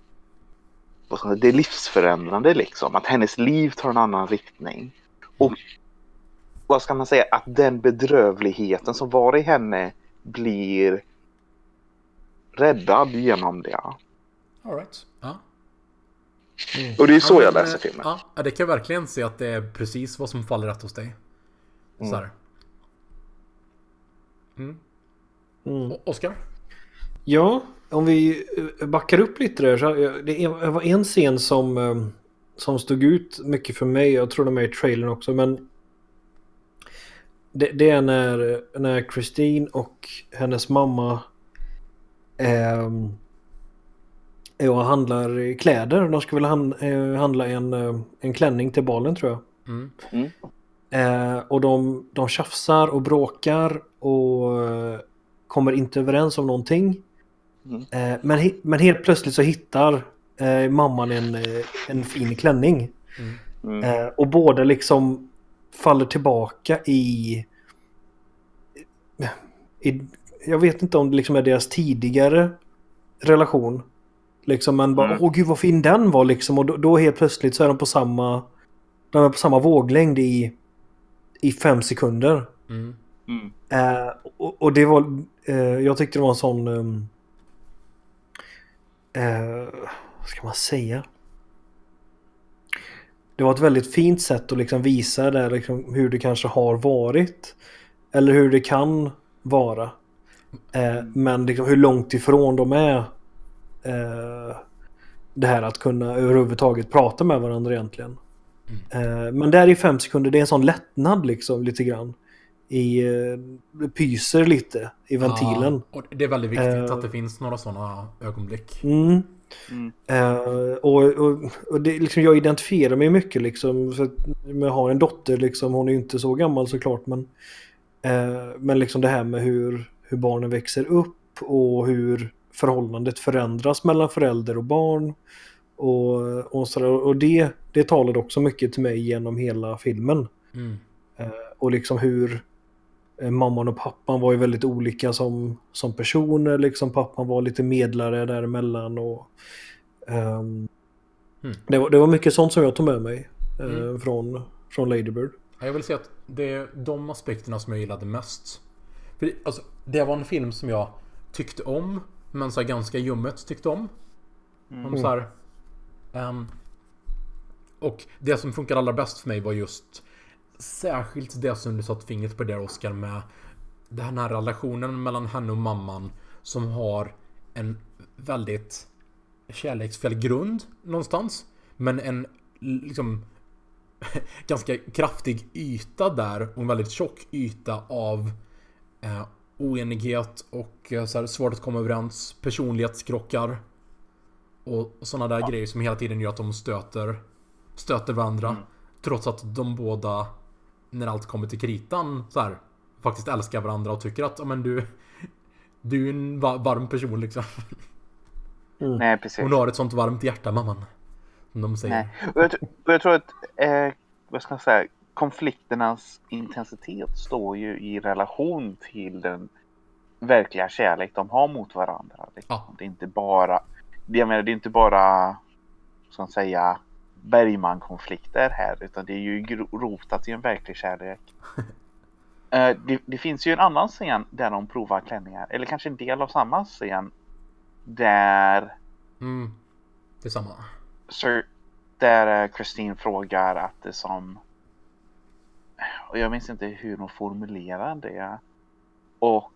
vad ska man säga, det är livsförändrande liksom. Att hennes liv tar en annan riktning. Och vad ska man säga, att den bedrövligheten som var i henne blir räddad genom det. All right. Ja. Och det är så Ja, jag läser eh, filmen. Ja, det kan jag verkligen se att det är precis vad som faller rätt hos dig. Så här. Mm. Mm. O- Oscar? Ja, om vi eh, backar upp lite där. Så eh, det det var en scen som, eh, som stod ut mycket för mig. Jag tror de är i trailern också. Men det, det är när, när Christine och hennes mamma är och handlar kläder. De ska väl eh, handla en, eh, en klänning till balen tror jag. Mm. Eh, och de, de tjafsar och bråkar och eh, kommer inte överens om någonting. Mm. Eh, men, men helt plötsligt så hittar eh, mamman en, eh, en fin klänning. Mm. Eh, och båda liksom faller tillbaka i, i... Jag vet inte om det liksom är deras tidigare relation. Liksom man bara, Mm. åh gud vad fin den var liksom. Och då, då helt plötsligt så är de på samma... De är på samma våglängd i, i fem sekunder. Mm. Mm. Eh, och, och det var... Eh, jag tyckte det var en sån... ehm, eh, vad ska man säga? Det var ett väldigt fint sätt att liksom visa där liksom hur det kanske har varit. Eller hur det kan vara. Eh, men liksom hur långt ifrån de är. Eh, det här att kunna överhuvudtaget prata med varandra egentligen. Eh, men där i fem sekunder, det är en sån lättnad liksom lite grann. I, eh, det pyser lite i ventilen. Ja, och det är väldigt viktigt Eh. att det finns några sådana ögonblick. Mm. Mm. Eh, och och, och det, liksom, jag identifierar mig mycket liksom. För att jag har en dotter liksom. Hon är ju inte så gammal såklart. Men, eh, men liksom det här med hur, hur barnen växer upp. Och hur förhållandet förändras mellan förälder och barn. Och, och, så och det, det talade också mycket till mig genom hela filmen. Mm. Eh, och liksom hur eh, mamman och pappan var ju väldigt olika som, som personer. Liksom pappan var lite medlare däremellan. Och, ehm, Mm. det, var, det var mycket sånt som jag tog med mig eh, Mm. från, från Lady Bird. Ja, Jag vill säga att det är de aspekterna som jag gillade mest. För det, alltså, det var en film som jag tyckte om, men så här ganska ljummet tyckte om. om så här, ehm, och det som funkar allra bäst för mig var just särskilt det som du satt fingret på där Oscar med den här relationen mellan henne och mamman som har en väldigt kärleksfull grund någonstans. Men en liksom ganska kraftig yta där och en väldigt tjock yta av eh, oenighet och eh, så här, svårt att komma överens, personlighetskrockar och, och sådana där grejer som hela tiden gör att de stöter, stöter varandra. Trots att de båda, när allt kommer till kritan, så här, faktiskt älskar varandra och tycker att ja, men du, du är en va- varm person liksom. Nej, precis. Hon har ett sånt varmt hjärta, mamman. Som de säger. Nej. Och jag, och jag tror att eh, vad ska jag säga, konflikternas intensitet står ju i relation till den verkliga kärlek de har mot varandra. Liksom. Ja. Det är inte bara, det- jag menar, det är inte bara så att säga Bergman-konflikter här utan det är ju rotat i en verklig kärlek. Eh, det, det finns ju en annan scen där de provar klänningar, eller kanske en del av samma scen där Mm. Detsamma. Sir, där eh, Christine frågar att det som... Och jag minns inte hur hon formulerar det. Och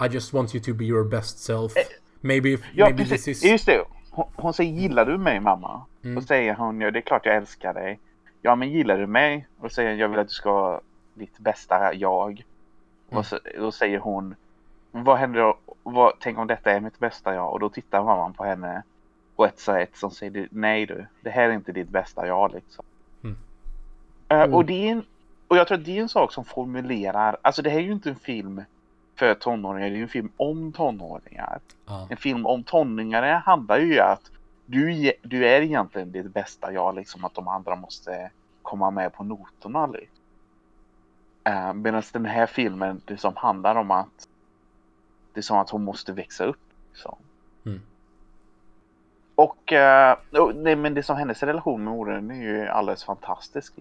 I just want you to be your best self. Maybe, if, Eh, ja, maybe precis. this is... Just det. Hon, hon säger gillar du mig mamma? Mm. Och säger hon ja det är klart jag älskar dig. Ja men gillar du mig? Och säger jag vill att du ska vara ditt bästa jag. Mm. Och så, då säger hon vad händer då? Vad, tänk om detta är mitt bästa jag? Och då tittar mamman på henne på ett sätt som säger nej du, det här är inte ditt bästa jag liksom. Mm. Eh, och, det är en, och jag tror att det är en sak som formulerar, alltså det här är ju inte en film för tonåringar, det är ju en film om tonåringar. Ja. En film om tonåringar handlar ju om att du, du är egentligen ditt bästa jag, liksom att de andra måste komma med på noterna. Liksom. Uh, Medan den här filmen, det som handlar om att det är som att hon måste växa upp. Liksom. Mm. Och, eh, och nej, men det som hennes relation med modern är ju alldeles fantastisk.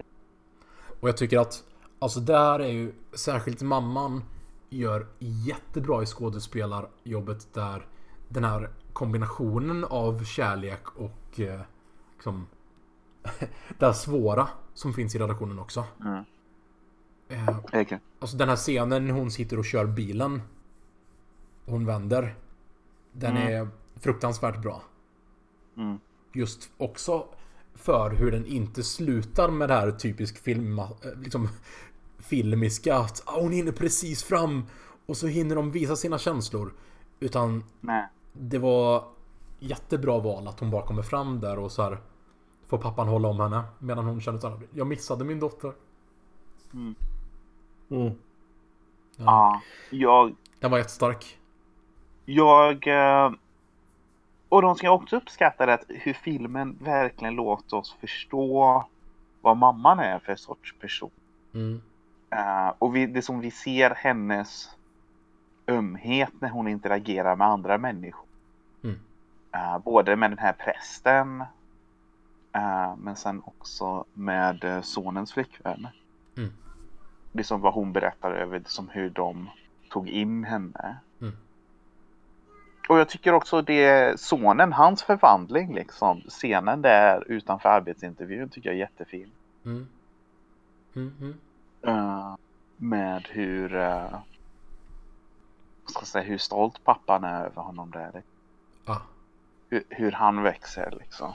Och jag tycker att, alltså där är ju särskilt mamman gör jättebra i skådespelarjobbet där den här kombinationen av kärlek och eh, liksom det här svåra som finns i relationen också. Mm. Eh, Okay. Alltså den här scenen när hon sitter och kör bilen. Och hon vänder. Den är fruktansvärt bra. Mm. Just också för hur den inte slutar med det här typisk film, eh, liksom, filmiska att ah, hon hinner precis fram och så hinner de visa sina känslor. Utan Nej. det var jättebra val att hon bara kommer fram där och så här får pappan hålla om henne medan hon känner att jag missade min dotter. Mm. Ja, jag, Den var jättestark. jag eh, och de ska också uppskatta det att hur filmen verkligen låter oss förstå vad mamman är för sorts person. Mm. Eh, och vi, det som vi ser hennes ömhet när hon interagerar med andra människor. Mm. Eh, både med den här prästen eh, men sen också med sonens flickvän. Mm. Det som vad hon berättar över, det som hur de tog in henne. Mm. Och jag tycker också det sonen, hans förvandling liksom, scenen där utanför arbetsintervjun tycker jag är jättefin. Mm. Mm, mm. Eh, med hur, uh, ska säga, hur stolt pappan är över honom där. Ah. Hur, hur han växer liksom.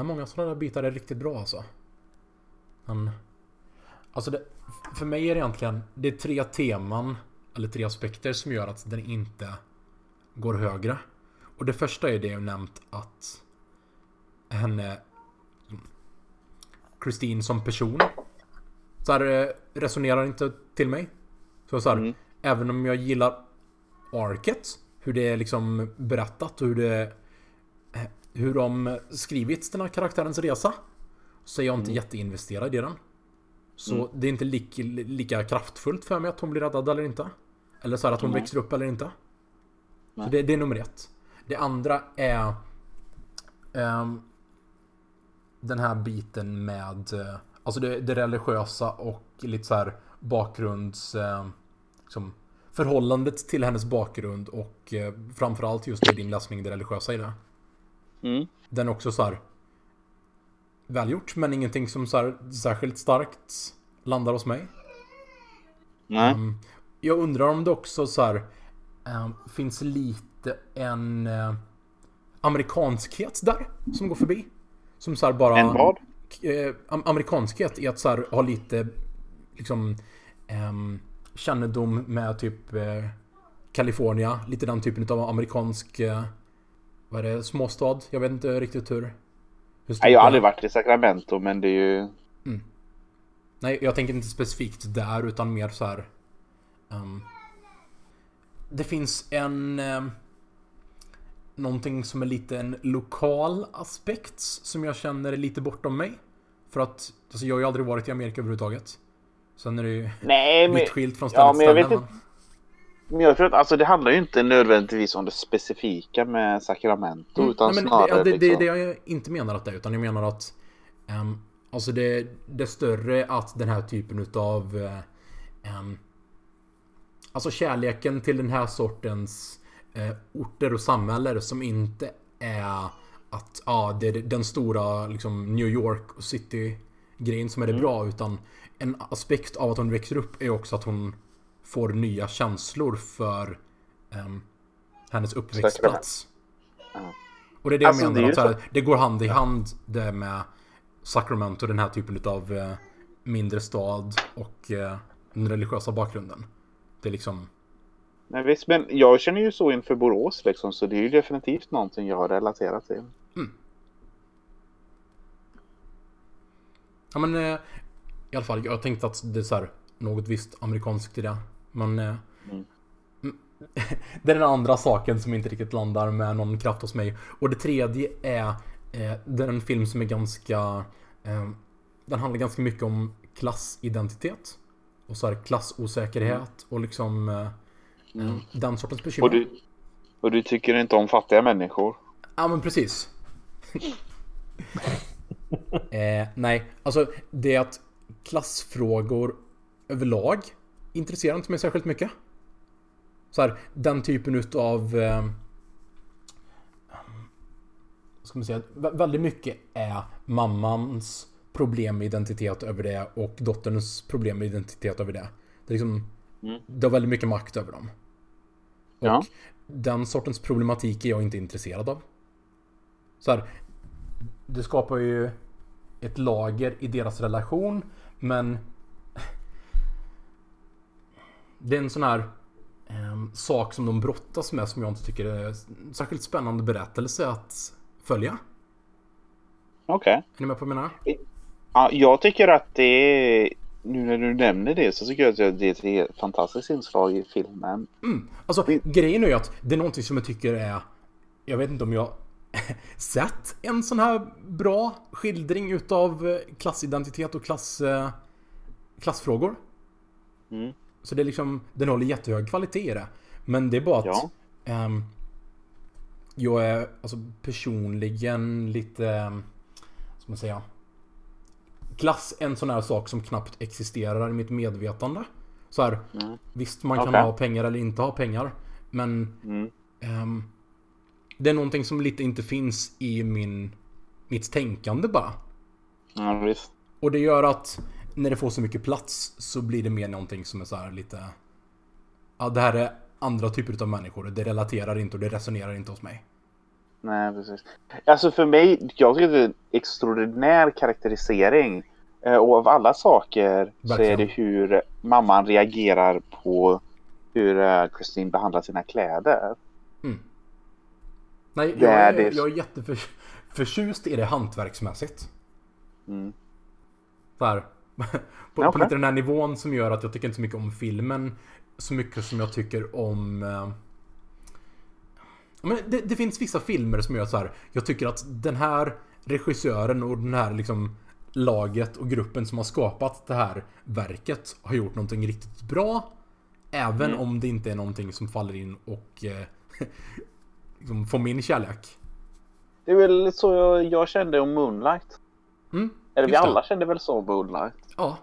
Ja, många sådana där bitar är riktigt bra alltså. Men, alltså det, för mig är det egentligen det är tre teman eller tre aspekter som gör att den inte går högre. Och det första är det jag nämnt att henne Christine som person så här, eh, resonerar inte till mig. Så, så här, även om jag gillar arket, hur det är liksom berättat och hur det hur de skrivit den här karaktärens resa. Så är jag inte jätteinvesterad i den. Så det är inte lika, lika kraftfullt för mig att hon blir räddad eller inte. Eller så här att hon växer upp eller inte. Så det, det är nummer ett. Det andra är ehm, den här biten med eh, alltså det, det religiösa och lite så här bakgrunds... Eh, liksom, förhållandet till hennes bakgrund och eh, framförallt just i din läsning det religiösa i det. Mm. Den är också så här välgjort men ingenting som så särskilt starkt landar hos mig. Nej. Mm. Jag undrar om det också så här eh, finns lite en eh, amerikanskhet där som går förbi. Som så här bara... En vad? Am- amerikanskhet i att så här ha lite liksom ehm, kännedom med typ California. Lite den typen av amerikansk vad är det, småstad? Jag vet inte riktigt hur. Nej, jag har aldrig varit i Sacramento men det är ju... Nej, jag tänker inte specifikt där utan mer så här. ehm, det finns en... Um, någonting som är lite en lokal aspekt som jag känner är lite bortom mig. För att alltså, jag har ju aldrig varit i Amerika överhuvudtaget. Sen är det ju Nej, men, vitt skilt från ställe ja, till ställe. Men jag tror att alltså, det handlar ju inte nödvändigtvis om det specifika med Sacramento Mm, utan nej, snarare det, det, det är liksom... det jag inte menar att det är, utan jag menar att ehm, Alltså det, det större att den här typen utav eh, ehm, Alltså kärleken till den här sortens eh, orter och samhällen som inte är att ja, det är den stora liksom, New York och city grejen som är det bra utan en aspekt av att hon växer upp är också att hon får nya känslor för ehm, hennes uppväxtplats. Ja. Och det är det jag Alltså, det menar, ju att så här, det går hand i hand det med Sacramento, den här typen av eh, mindre stad och eh, den religiösa bakgrunden. Det är liksom... Nej, visst, men jag känner ju så inför Borås liksom så det är ju definitivt någonting jag har relaterat till. Ja men eh, i alla fall, jag tänkte att det är här, något visst amerikanskt i det. Men eh, Mm. mm, det är den andra saken som inte riktigt landar med någon kraft hos mig. Och det tredje är eh, det är en film som är ganska... Eh, den handlar ganska mycket om klassidentitet. Och så här klassosäkerhet och liksom eh, Mm. den sortens bekymmer. Och du, och du tycker inte om fattiga människor? Ja men precis. eh, nej, alltså det är att klassfrågor överlag intresserar inte mig särskilt mycket. Så här, den typen utav... Eh, ska man säga? vä- Väldigt mycket är mammans problem med identitet över det och dotterns problem med identitet över det. Det är liksom... Mm. Det har väldigt mycket makt över dem. Och Ja. den sortens problematik är jag inte intresserad av. Så här, det skapar ju ett lager i deras relation, men det är en sån här em, sak som de brottas med som jag inte tycker är särskilt spännande berättelse att följa. Okej. Är ni med på vad jag menar? Ja, jag tycker att det är... Nu när du nämner det så tycker jag att det är ett fantastiskt inslag i filmen. Mm. Alltså grejen är ju att det är någonting som jag tycker är Jag vet inte om jag sett en sån här bra skildring utav eh, klassidentitet och klass eh, Klassfrågor. Mm. Så det är liksom Den håller jättehög kvalitet i det. Men det är bara att Ja. ehm, Jag är alltså personligen lite ehm, Ska man säga Klass är en sån här sak som knappt existerar i mitt medvetande. Så här, Mm. Visst, man kan ha pengar eller inte ha pengar. Men Mm. ehm, det är någonting som lite inte finns i min, mitt tänkande bara. Ja, visst. Och det gör att när det får så mycket plats så blir det mer någonting som är så här lite... Ja, det här är andra typer av människor. Det relaterar inte och det resonerar inte hos mig. Nej, precis. Alltså för mig, jag tycker det är en extraordinär karaktärisering. Eh, Och av alla saker så Verkligen. är det hur mamman reagerar på hur eh, Christine behandlar sina kläder. Nej, Det jag är är, det. jag är jätteförtjust i det hantverksmässigt. Mm. Så här, på, på Okej. lite den här nivån som gör att jag tycker inte så mycket om filmen så mycket som jag tycker om... Eh, Men det, det finns vissa filmer som gör så här. Jag tycker att den här regissören och den här liksom laget och gruppen som har skapat det här verket har gjort någonting riktigt bra. Även Mm. om det inte är någonting som faller in och eh, liksom får min kärlek. Det är väl så jag, jag kände om Moonlight. Mm, Eller vi alla kände väl så om Moonlight. Ja,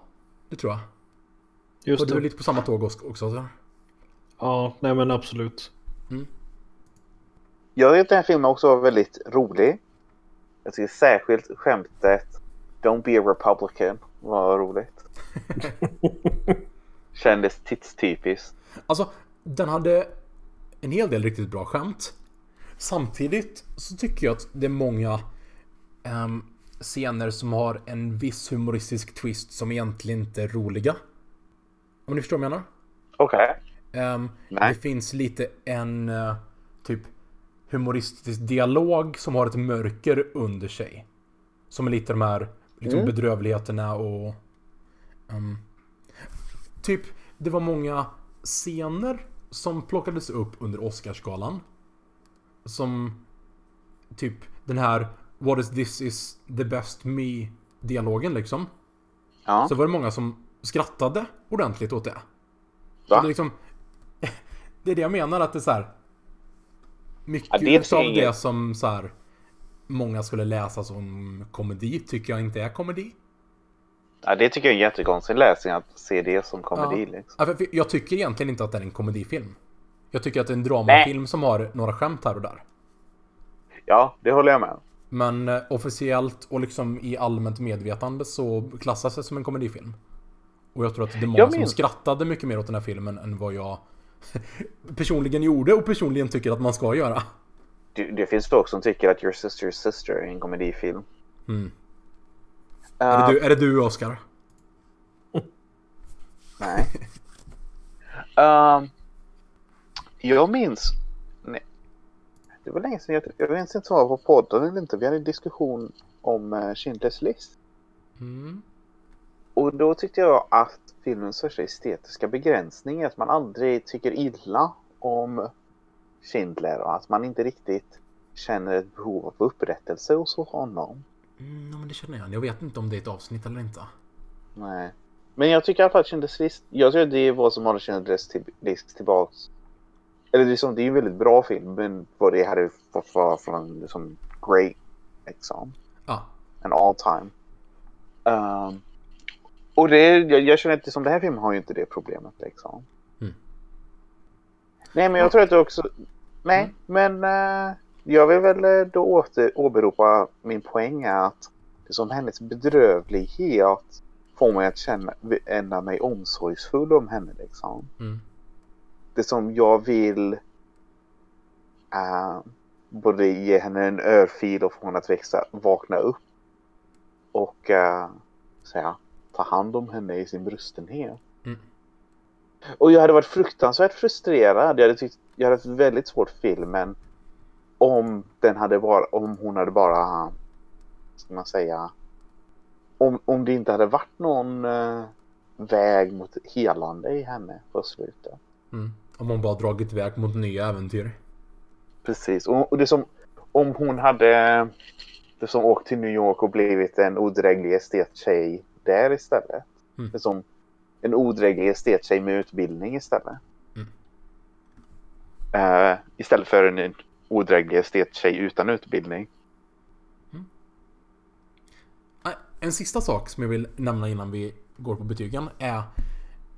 det tror jag. Just Och du är lite på samma tåg också. också så. Ja, nej men absolut. Jag tyckte den här filmen också var väldigt rolig. Jag tycker särskilt skämtet Don't be a Republican var roligt. Kändes tidstypiskt. Alltså, den hade en hel del riktigt bra skämt. Samtidigt så tycker jag att det är många ehm, scener som har en viss humoristisk twist som egentligen inte är roliga. Om ni förstår vad jag menar? Okej. Ehm, Nej. det finns lite en eh, typ humoristisk dialog som har ett mörker under sig. Som är lite de här liksom, Mm. bedrövligheterna och... ehm, typ, det var många scener som plockades upp under Oscarsgalan. Som typ den här What is this is the best me dialogen liksom. Ja. Så var det många som skrattade ordentligt åt det. Va? Det, liksom, det är det jag menar att det är så här. Mycket Ja, det av det som så här, många skulle läsa som komedi tycker jag inte är komedi. ja, det tycker jag är en jättekonstig läsning att se det som komedi. Ja. Liksom. Jag tycker egentligen inte att det är en komedifilm. Jag tycker att det är en dramafilm som har några skämt här och där. Ja, det håller jag med. Men eh, officiellt och liksom i allmänt medvetande så klassas det som en komedifilm. Och jag tror att det är många som skrattade mycket mer åt den här filmen än vad jag personligen gjorde och personligen tycker att man ska göra. Det, det finns folk som tycker att Your Sister's Sister är en komedifilm. Mm. Uh, Är, det du, är det du Oscar? Nej. Ehm, jag minns... Det var länge sedan jag... Jag minns inte om jag var på podden eller inte. Vi hade en diskussion om uh, Schindler's list. Mm. Och då tyckte jag att filmens största estetiska begränsning är att man aldrig tycker illa om Schindler och att man inte riktigt känner ett behov av upprättelse hos honom. Mm, men det känner jag. Jag vet inte om det är ett avsnitt eller inte. Nej. Men jag tycker i alla fall att Schindler's list, jag tror att det är vad som håller Schindler's till, list tillbaks. Eller liksom, det är en väldigt bra film, men vad det hade fått vara från liksom great, liksom. Ja. En all time. Um, och det, jag, jag känner att det, som den här filmen har ju inte det problemet liksom. Mm. Nej, men jag tror att det också... Nej, men eh, jag vill väl eh, då åter, åberopa min poäng är att det som hennes bedrövlighet får mig att känna ända mig omsorgsfull om henne liksom. Mm. Det som jag vill eh, både ge henne en örfil och få henne att växa, vakna upp och uh, säga, ta hand om henne i sin brustenhet. Mm. Och jag hade varit fruktansvärt frustrerad. Jag hade, tyckt, jag hade haft väldigt svårt filmen om den hade bara, om hon hade bara, ska man säga, om, om det inte hade varit någon eh, väg mot helande i henne på slutet. Mm. Om hon bara dragit iväg mot nya äventyr. Precis. Och, och det som om hon hade det som åkt till New York och blivit en odräglig estettjej där istället. Mm. Det som en odräglig estettjej med utbildning istället. Mm. Eh, istället för en odräglig estettjej utan utbildning. Nej, En sista sak som jag vill nämna innan vi går på betygen är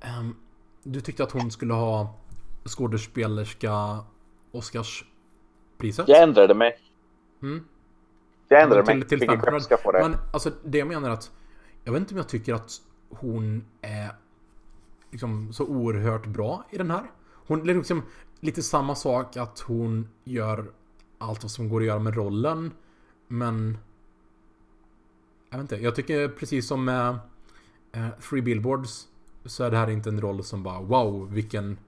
ehm, Du tyckte att hon skulle ha skådespelerska Oscarspriset? Jag ändrade mig. Mm. Jag ändrade till, mig. till Fanfred. skepp ska få det. Men alltså det jag menar är att Jag vet inte om jag tycker att hon är liksom så oerhört bra i den här. Hon är liksom lite samma sak att hon gör allt vad som går att göra med rollen. Men Jag vet inte, jag tycker precis som med eh, Three Billboards så är det här inte en roll som bara wow vilken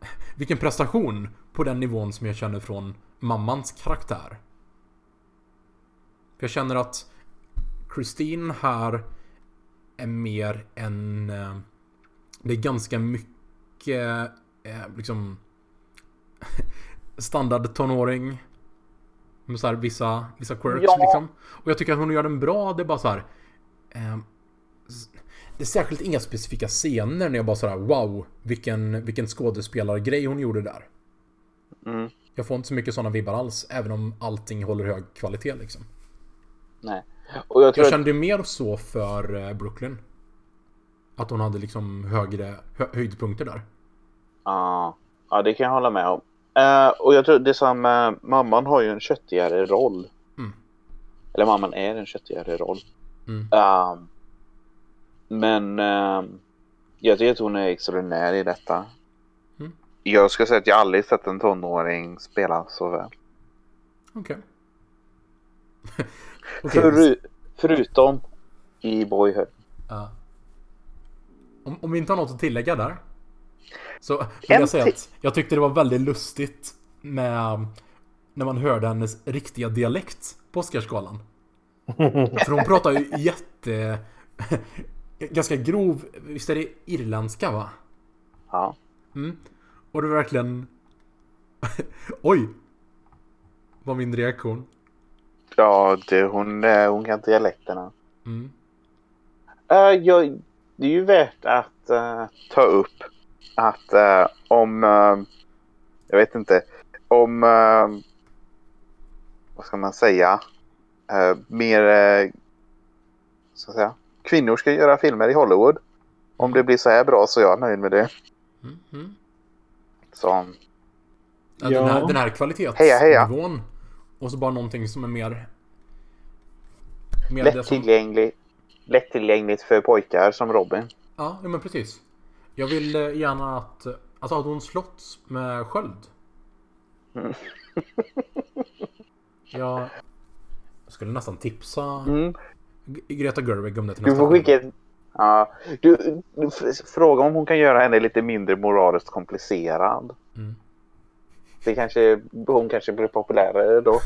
vilken prestation på den nivån som jag känner från mammans karaktär. För jag känner att Christine här är mer en... eh, Det är ganska mycket eh, liksom... standard tonåring. Med så här vissa, vissa quirks Ja. liksom. Och jag tycker att hon gör den bra. Det är bara så här. s- det är särskilt inga specifika scener när jag bara sådär wow, vilken, vilken skådespelargrej hon gjorde där. Mm. Jag får inte så mycket sådana vibbar alls, även om allting håller hög kvalitet liksom. Nej. Och jag Jag att kände mer så för eh, Brooklyn. Att hon hade liksom högre hö höjdpunkter där. Ja, ja, det kan jag hålla med om. Eh, och jag tror det som eh, mamman har ju en köttigare roll. Mm. Eller mamman är en köttigare roll. Mm. Ehm, men ehm, jag tycker att hon är extraordinär i detta. Mm. Jag ska säga att jag aldrig sett en tonåring spela så väl. Okej. Okej, Föru- förutom i Boyhood. ja. om, om vi inte har något att tillägga där. Så vill jag säga att jag tyckte det var väldigt lustigt med när man hörde hennes riktiga dialekt på Oscarsgalan. För hon pratar ju jätte... Ganska grov, visst är det irländska va? Ja. Mm. Och det var verkligen... Oj! Var min reaktion. Ja, det, hon, eh, hon kan dialekterna. Mm. Uh, jag, det är ju värt att eh, ta upp att eh, om, eh, jag vet inte, om, vad ska man säga, mer, uh, så att säga, kvinnor ska göra filmer i Hollywood. Om det blir så här bra så är jag nöjd med det. Mm. Mm. Så, Ja, Den, här, den här kvalitetsnivån. Heja, heja. Och så bara någonting som är mer... mer det som, lättillgänglig, lättillgängligt för pojkar som Robin. ja, ja, men precis. Jag vill eh, gärna att... Alltså hade hon slått med sköld? Mm. Jag skulle nästan tipsa Mm. Greta Gerwig om det till Du nästa får film. skicka ett... Ja, du, du, fråga om hon kan göra henne lite mindre moraliskt komplicerad. Mm. Det kanske, hon kanske blir populärare då.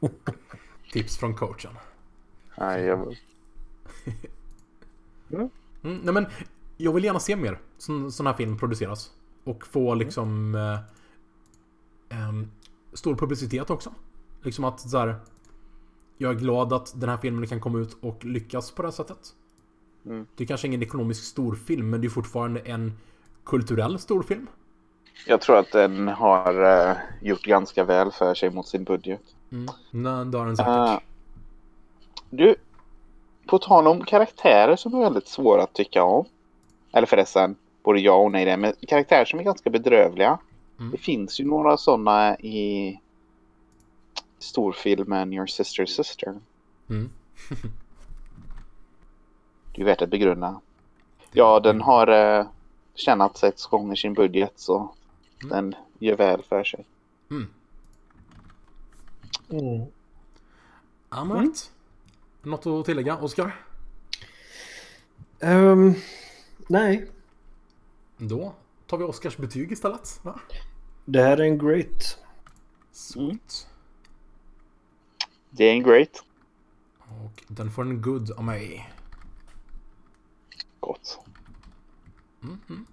Tips från coachen. Ja, jag, Mm, nej men, jag vill gärna se mer sån, sån här film produceras. Och få liksom... Eh, em, stor publicitet också. Liksom att så här, Jag är glad att den här filmen kan komma ut och lyckas på det här sättet. Mm. Det är kanske ingen ekonomisk storfilm, men det är fortfarande en kulturell storfilm. jag tror att den har eh, gjort ganska väl för sig mot sin budget. Mm. Nej, det har den säkert. Eh, du, på tal om karaktärer som är väldigt svåra att tycka om. Eller förresten, både ja och nej det, men karaktärer som är ganska bedrövliga. Mm. Det finns ju några sådana i storfilmen Your Sister's Sister. Mm. Det är värt att begrunda. Ja, den har eh, tjänat sex gånger sin budget så Mm. den gör väl för sig. Mm. Mm. I'm right. Något att tillägga, Oskar? Ehm, nej, Då tar vi Oskars betyg istället. Va? det här är en great. Sweet. Det är en great. Och den får en good av mig. Gott. Mhm.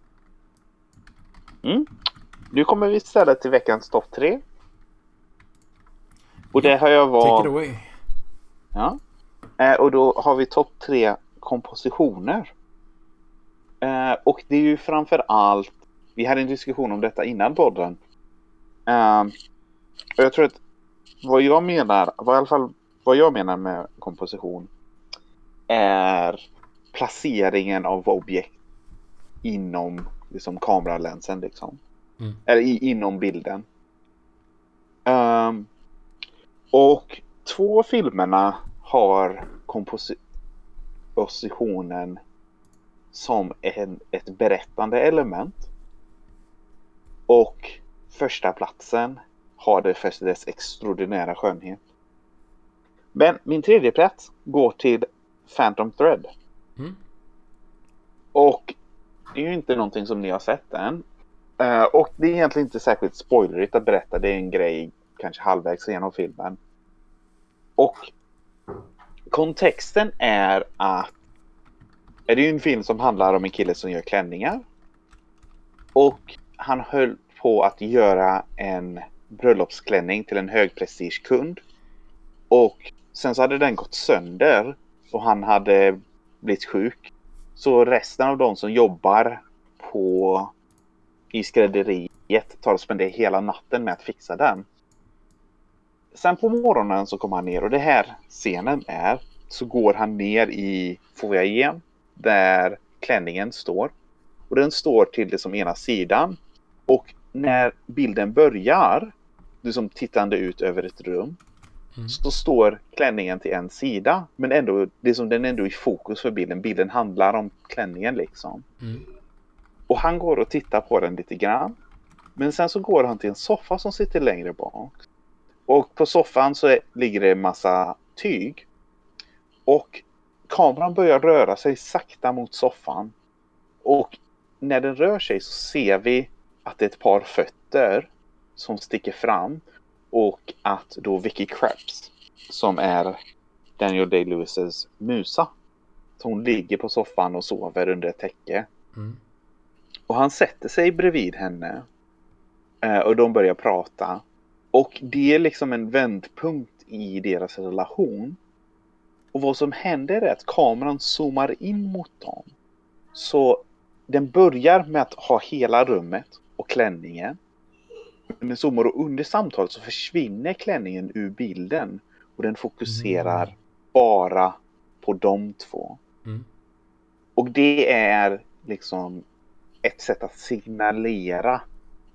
Mm. Nu kommer vi istället till veckans topp tre. Och det har jag Take it valt. away. Ja. Eh, och då har vi topp tre kompositioner. Eh, och det är ju framför allt. Vi hade en diskussion om detta innan podden. Eh, och jag tror att vad jag menar, vad i alla fall vad jag menar med komposition. Är placeringen av objekt inom liksom, kameralensen liksom. Mm. Eller i, inom bilden. Ehm, och två filmerna har kompositionen som en, ett berättande element. Och första platsen har det för dess extraordinära skönhet. Men min tredje plats går till Phantom Thread. Mm. Och det är ju inte någonting som ni har sett än. Eh, och det är egentligen inte särskilt spoilerigt att berätta. Det är en grej kanske halvvägs genom filmen. Och kontexten är att det är ju en film som handlar om en kille som gör klänningar. Och han höll på att göra en bröllopsklänning till en högprestigekund. Och sen så hade den gått sönder och han hade blivit sjuk. Så resten av de som jobbar på i skrädderiet tar och spenderar hela natten med att fixa den. Sen på morgonen så kommer han ner och det här scenen är så går han ner i foajén där klänningen står. Och den står till det som ena sidan. Och när bilden börjar, du som tittande ut över ett rum, Mm. så står klänningen till en sida. Men ändå, det är som den är ändå i fokus för bilden. Bilden handlar om klänningen liksom. Mm. Och han går och tittar på den lite grann. Men sen så går han till en soffa som sitter längre bak. Och på soffan så är, ligger det en massa tyg. Och kameran börjar röra sig sakta mot soffan. Och när den rör sig så ser vi att det är ett par fötter som sticker fram. Och att då Vicky Krebs, som är Daniel Day-Lewis's musa. Hon ligger på soffan och sover under ett täcke. Mm. Och han sätter sig bredvid henne. Eh, och de börjar prata. Och det är liksom en vändpunkt i deras relation. Och vad som händer är att kameran zoomar in mot dem. Så den börjar med att ha hela rummet och klänningen. Men den zoomar och under samtalet så försvinner klänningen ur bilden. Och den fokuserar Mm. bara på de två. Mm. Och det är liksom ett sätt att signalera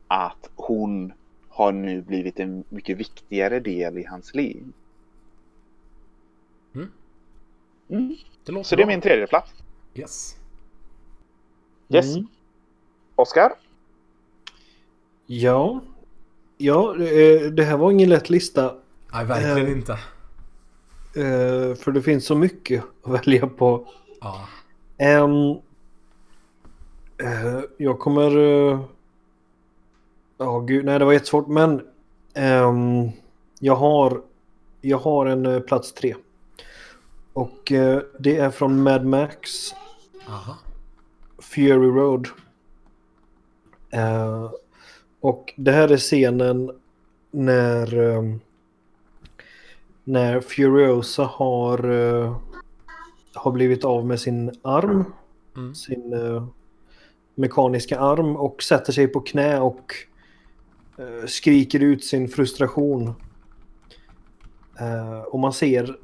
att hon har nu blivit en mycket viktigare del i hans liv. Mm. Mm. Det låter Så det är bra. min tredje plats. Yes. Yes. Mm. Oscar? Ja. Ja, eh, det här var ingen lätt lista. Nej, verkligen Eh. inte. eh, För det finns så mycket att välja på. Ja. Ehm, eh, jag kommer... Ja, gud. Nej, det var jättesvårt. Men ehm, jag, har, jag har en eh, plats tre. Och det är från Mad Max Aha. Fury Road. Och det här är scenen när, ehm, när Furiosa har, eh, har blivit av med sin arm Mm. sin eh, mekaniska arm och sätter sig på knä och eh, skriker ut sin frustration. Och man ser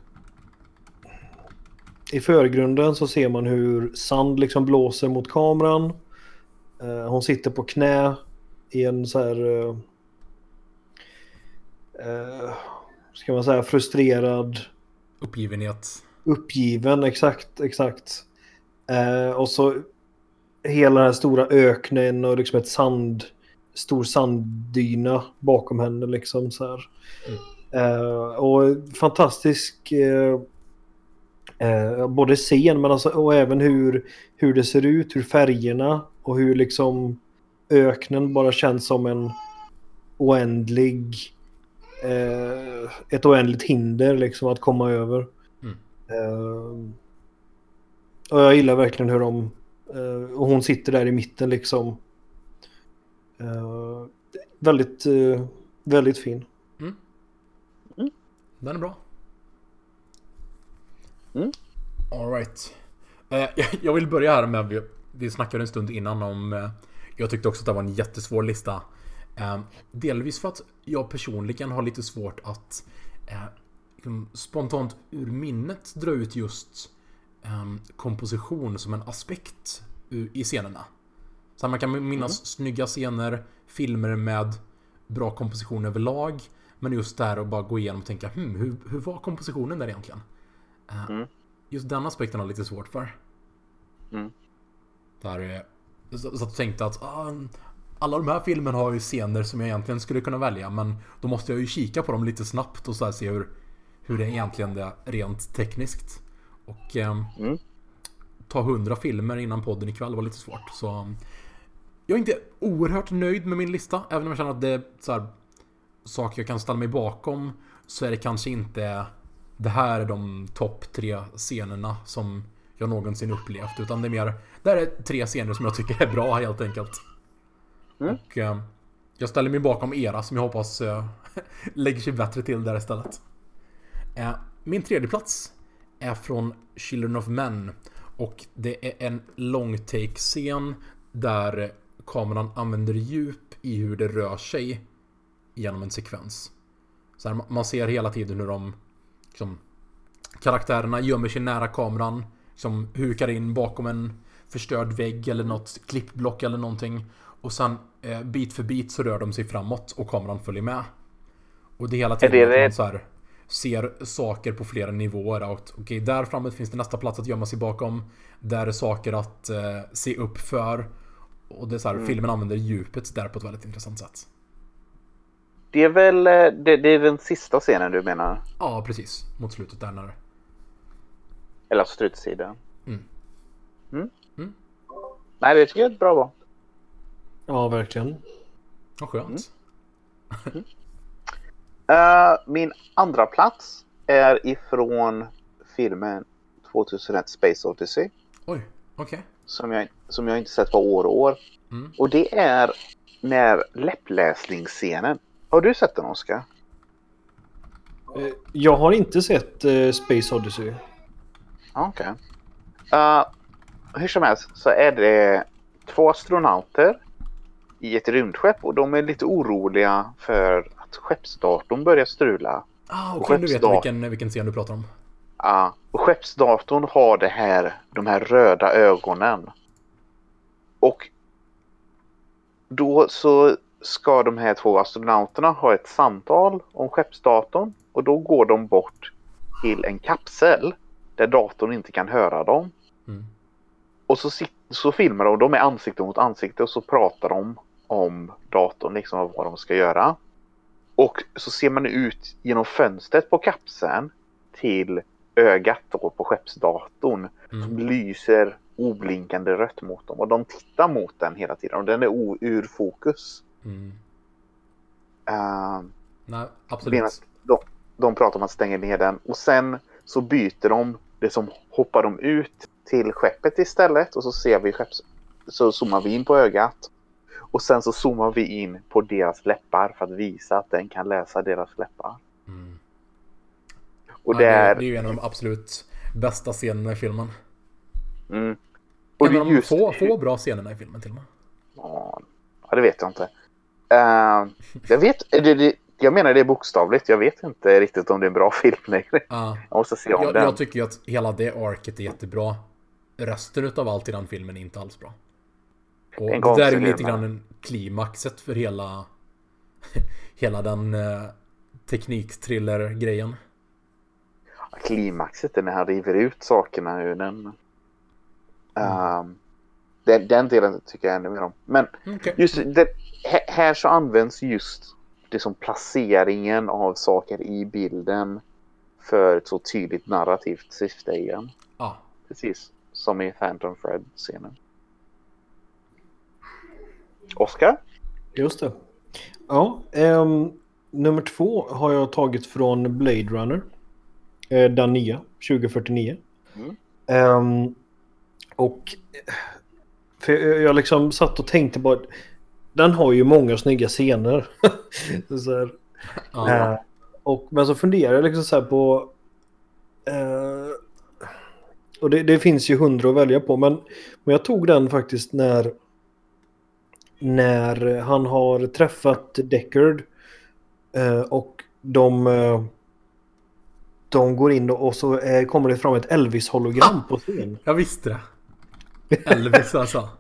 i förgrunden så ser man hur sand liksom blåser mot kameran. Hon sitter på knä i en så här eh, eh, ska man säga frustrerad Uppgivenhet. Uppgiven, exakt, exakt. Eh, och så hela den här stora öknen och liksom ett sand, stor sanddyna bakom henne liksom så här. Eh, och fantastisk eh, eh, både scen men alltså, och även hur, hur det ser ut, hur färgerna och hur liksom öknen bara känns som en oändlig eh, ett oändligt hinder liksom att komma över. Mm. Eh, och jag gillar verkligen hur de... eh, och hon sitter där i mitten liksom. Eh, väldigt, eh, väldigt fin. Den är bra. Mm. Alright. Eh, jag- vill börja här med, vi, vi snackade en stund innan om, eh, jag tyckte också att det var en jättesvår lista. Eh, delvis för att jag personligen har lite svårt att eh, liksom spontant ur minnet dra ut just eh, komposition som en aspekt i scenerna. Så man kan minnas snygga scener, filmer med bra komposition överlag. Men just där och bara gå igenom och tänka hmm, hur, hur var kompositionen där egentligen? Eh, Mm. Just den aspekten har jag lite svårt för. Mm. Där, så, så tänkte att ah, alla de här filmerna har ju scener som jag egentligen skulle kunna välja men då måste jag ju kika på dem lite snabbt och så se hur, hur det egentligen är rent tekniskt. Och ehm, Mm. ta hundra filmer innan podden ikväll var lite svårt. Så um, jag är inte oerhört nöjd med min lista. Även om jag känner att det är så här, saker jag kan ställa mig bakom. Så är det kanske inte det här är de topp tre scenerna som jag någonsin upplevt. Utan det är mer, det här är tre scener som jag tycker är bra helt enkelt. Mm. Och eh, jag ställer mig bakom era som jag hoppas uh, lägger sig bättre till där istället. Uh, min tredje plats är från Children of Men. Och det är en long take scen där kameran använder djup i hur det rör sig genom en sekvens. Så här, man ser hela tiden hur de liksom, karaktärerna gömmer sig nära kameran. Som hukar in bakom en förstörd vägg eller något klippblock eller någonting. Och sen eh, bit för bit så rör de sig framåt och kameran följer med. Och det hela tiden Är det man så här, ser saker på flera nivåer. Okej, där framme finns det nästa plats att gömma sig bakom. Där är saker att eh, se upp för. Och det är så här, filmen använder djupet där på ett väldigt intressant sätt. Det är väl eh, det, det är den sista scenen du menar? Ja, precis. Mot slutet där när... Eller slutsidan? Mm. Mm. Mm. Nej, det tycker jag är ett bra val. Ja, verkligen. Vad skönt. Eh, min andra plats är ifrån filmen 2001 Space Odyssey. Oj, okej. Som jag, som jag inte sett på år och år. Mm. Och det är när läppläsningsscenen. Har du sett den Oskar? Eh, Jag har inte sett eh, Space Odyssey. Okej. Eh, hur som helst så är det två astronauter i ett rymdskepp och de är lite oroliga för att skeppsdatorn börjar strula. Ah, Och okej, nu vet jag skeppsdag- vilken, vilken scen du pratar om. Ja, och skeppsdatorn har det här, de här röda ögonen. Och då så ska de här två astronauterna ha ett samtal om skeppsdatorn och då går de bort till en kapsel där datorn inte kan höra dem. Mm. Och så, sit- så filmar de, de är ansikte mot ansikte och så pratar de om datorn, liksom vad de ska göra. Och så ser man ut genom fönstret på kapseln till ögat då på skeppsdatorn som Mm. lyser oblinkande rött mot dem. Och de tittar mot den hela tiden och den är o- ur fokus. Mm. Uh, Nej, absolut. de, de pratar om att stänga ner den och sen så byter de det som hoppar de ut till skeppet istället och så ser vi skepps... Så zoomar vi in på ögat. Och sen så zoomar vi in på deras läppar för att visa att den kan läsa deras läppar. Mm. Och Ja, det är... det är ju en av de absolut bästa scenerna i filmen. Mm. Och En det av är de just... få, få bra scenerna i filmen till och med. Ja, det vet jag inte. Eh, jag vet... Det, det, jag menar det är bokstavligt. Jag vet inte riktigt om det är en bra film längre. Ja. Jag måste se om jag, den. jag tycker ju att hela det arket är jättebra. Resten utav allt i den filmen är inte alls bra. Och En det där är lite grann en klimaxet för hela hela den eh, teknikthriller-grejen. klimaxet är när han river ut sakerna ur den. Mm. Ehm, den, den delen tycker jag ännu mer om. Men Okej. just det, här så används just det som placeringen av saker i bilden för ett så tydligt narrativt syfte igen. Ja. Precis som i Phantom Fred-scenen. Oscar? Just det. Ja, ehm, nummer två har jag tagit från Blade Runner. Eh, den nya, 2049. Mm. Ehm, och eh, för jag, jag liksom satt och tänkte på att den har ju många snygga scener. så Ja. Eh, och, men så funderar jag liksom så här på... Eh, och det, det finns ju hundra att välja på. Men, men jag tog den faktiskt när... När han har träffat Deckard. Eh, och de... Eh, de går in och, så eh, kommer det fram ett Elvis-hologram på scen. Jag visste det. Elvis alltså.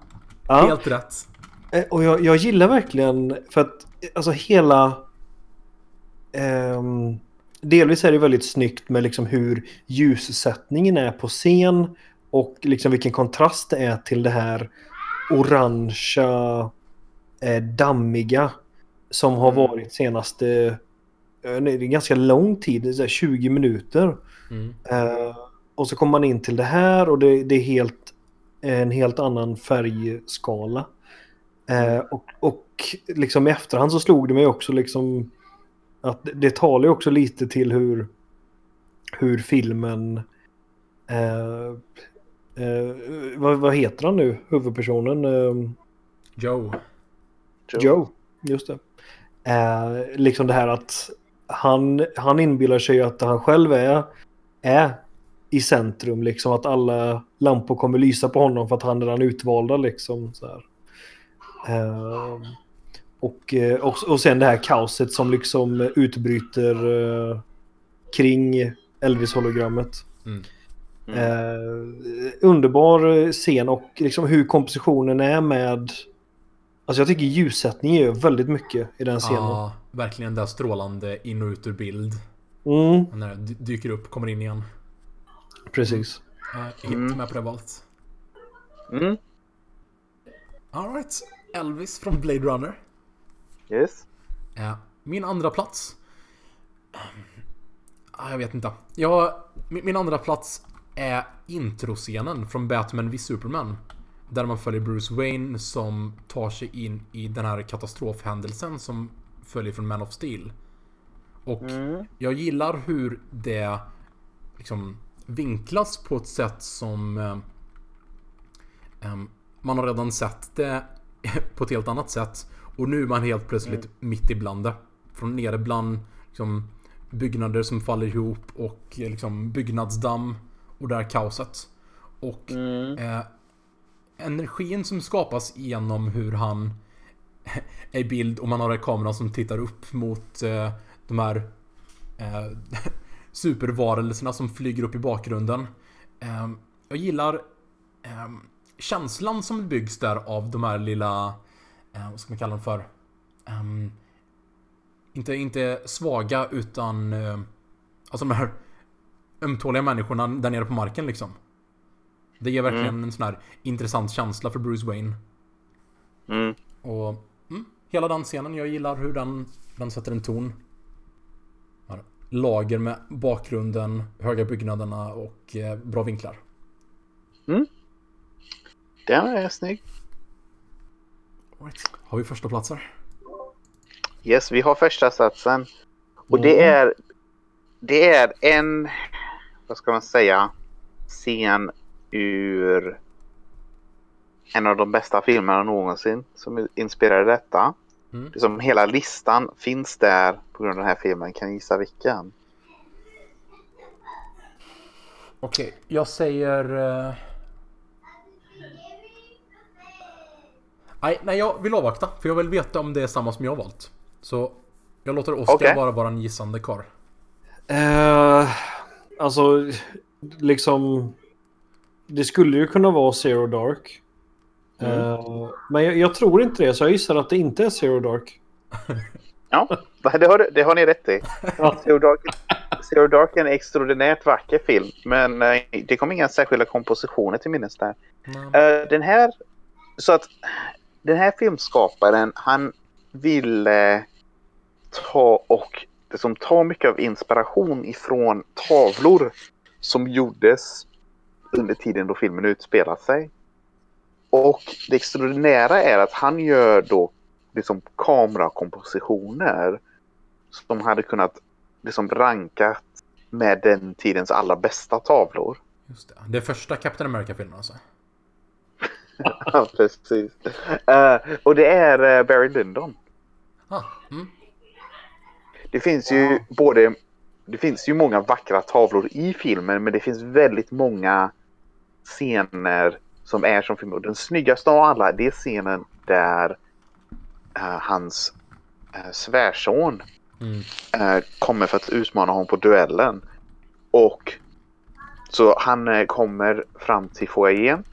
Ja. Helt rätt. Eh, Och jag, jag gillar verkligen för att alltså hela... ehm, delvis är det väldigt snyggt med liksom hur ljussättningen är på scen och liksom vilken kontrast det är till det här orangea, eh, dammiga som har Mm. varit senaste... eh, det är ganska lång tid, det är så här 20 minuter. Mm. Eh, och så kommer man in till det här och det, det är helt, en helt annan färgskala. Eh, och, och liksom i efterhand så slog det mig också liksom att det, det talar ju också lite till hur, hur filmen... Eh, eh, vad, vad heter han nu, huvudpersonen? Eh, Joe. Joe, just det. Eh, liksom det här att han, han inbillar sig att han själv är, är i centrum. Liksom att alla lampor kommer lysa på honom för att han är den utvalda. Liksom, så här. Eh, och, eh, och, och sen det här kaoset som liksom utbryter eh, kring Elvis-hologrammet. Mm. Eh, underbar scen och liksom hur kompositionen är med... Alltså jag tycker ljussättningen gör väldigt mycket i den scenen. Ja, verkligen där strålande in och ut ur bild. Mm, När det dy- dyker upp, kommer in igen. precis. Är helt Mm. med på det valet. Mm. Alright, Elvis från Blade Runner. Yes. Min andra plats. Ah, Jag vet inte. Jag, min, andra plats är introscenen från Batman v Superman. Där man följer Bruce Wayne som tar sig in i den här katastrofhändelsen som följer från Man of Steel. Och Mm. jag gillar hur det liksom vinklas på ett sätt som em, man har redan sett det på ett helt annat sätt. Och nu är man helt plötsligt mitt ibland det. Från nere bland liksom, byggnader som faller ihop och liksom, byggnadsdamm och det här kaoset. Och Mm. eh, energin som skapas genom hur han är i bild och man har en kamera som tittar upp mot eh, de här eh, supervarelserna som flyger upp i bakgrunden. Eh, jag gillar eh, känslan som byggs där av de här lilla, eh, vad ska man kalla dem för? Ehm, inte, inte svaga utan eh, alltså de här ömtåliga människorna där nere på marken liksom. Det ger verkligen en sån här intressant känsla för Bruce Wayne. Mm. Och mm, hela den scenen, jag gillar hur den, den sätter en ton. Lager med bakgrunden, höga byggnaderna och eh, bra vinklar. Den är snygg. Right. Har vi första platser? Yes, vi har första satsen. Och det Mm. är det är en, vad ska man säga, scen ur en av de bästa filmerna någonsin som inspirerade detta. Mm. Liksom hela listan finns där på grund av den här filmen. Kan ni gissa vilken? Okej, jag säger... eh, Nej, nej, jag vill avvakta. För jag vill veta om det är samma som jag har valt. Så jag låter Oskar bara vara en gissande karl. Eh, alltså, liksom... Det skulle ju kunna vara Zero Dark. Eh, men jag, jag tror inte det, så jag gissar att det inte är Zero Dark. Ja, det har, det har ni rätt i. Zero Dark, Zero Dark är en extraordinärt vacker film. Men eh, det kom inga särskilda kompositioner till minnes där. Nej. Eh, den här... Så att den här filmskaparen, han ville ta och liksom, ta mycket av inspiration ifrån tavlor som gjordes under tiden då filmen utspelar sig. Och det extraordinära är att han gör då liksom kamerakompositioner som hade kunnat liksom rankat med den tidens allra bästa tavlor. Just det. Det är första Captain America-filmen alltså. Ja, precis. Eh, och det är eh, Barry Lyndon. Ah, mm. Det finns ju både... Det finns ju många vackra tavlor i filmen men det finns väldigt många scener som är som film. Och den snyggaste av alla det är scenen där eh, hans uh, svärson Mm. kommer för att utmana honom på duellen. Och så han kommer fram till foajén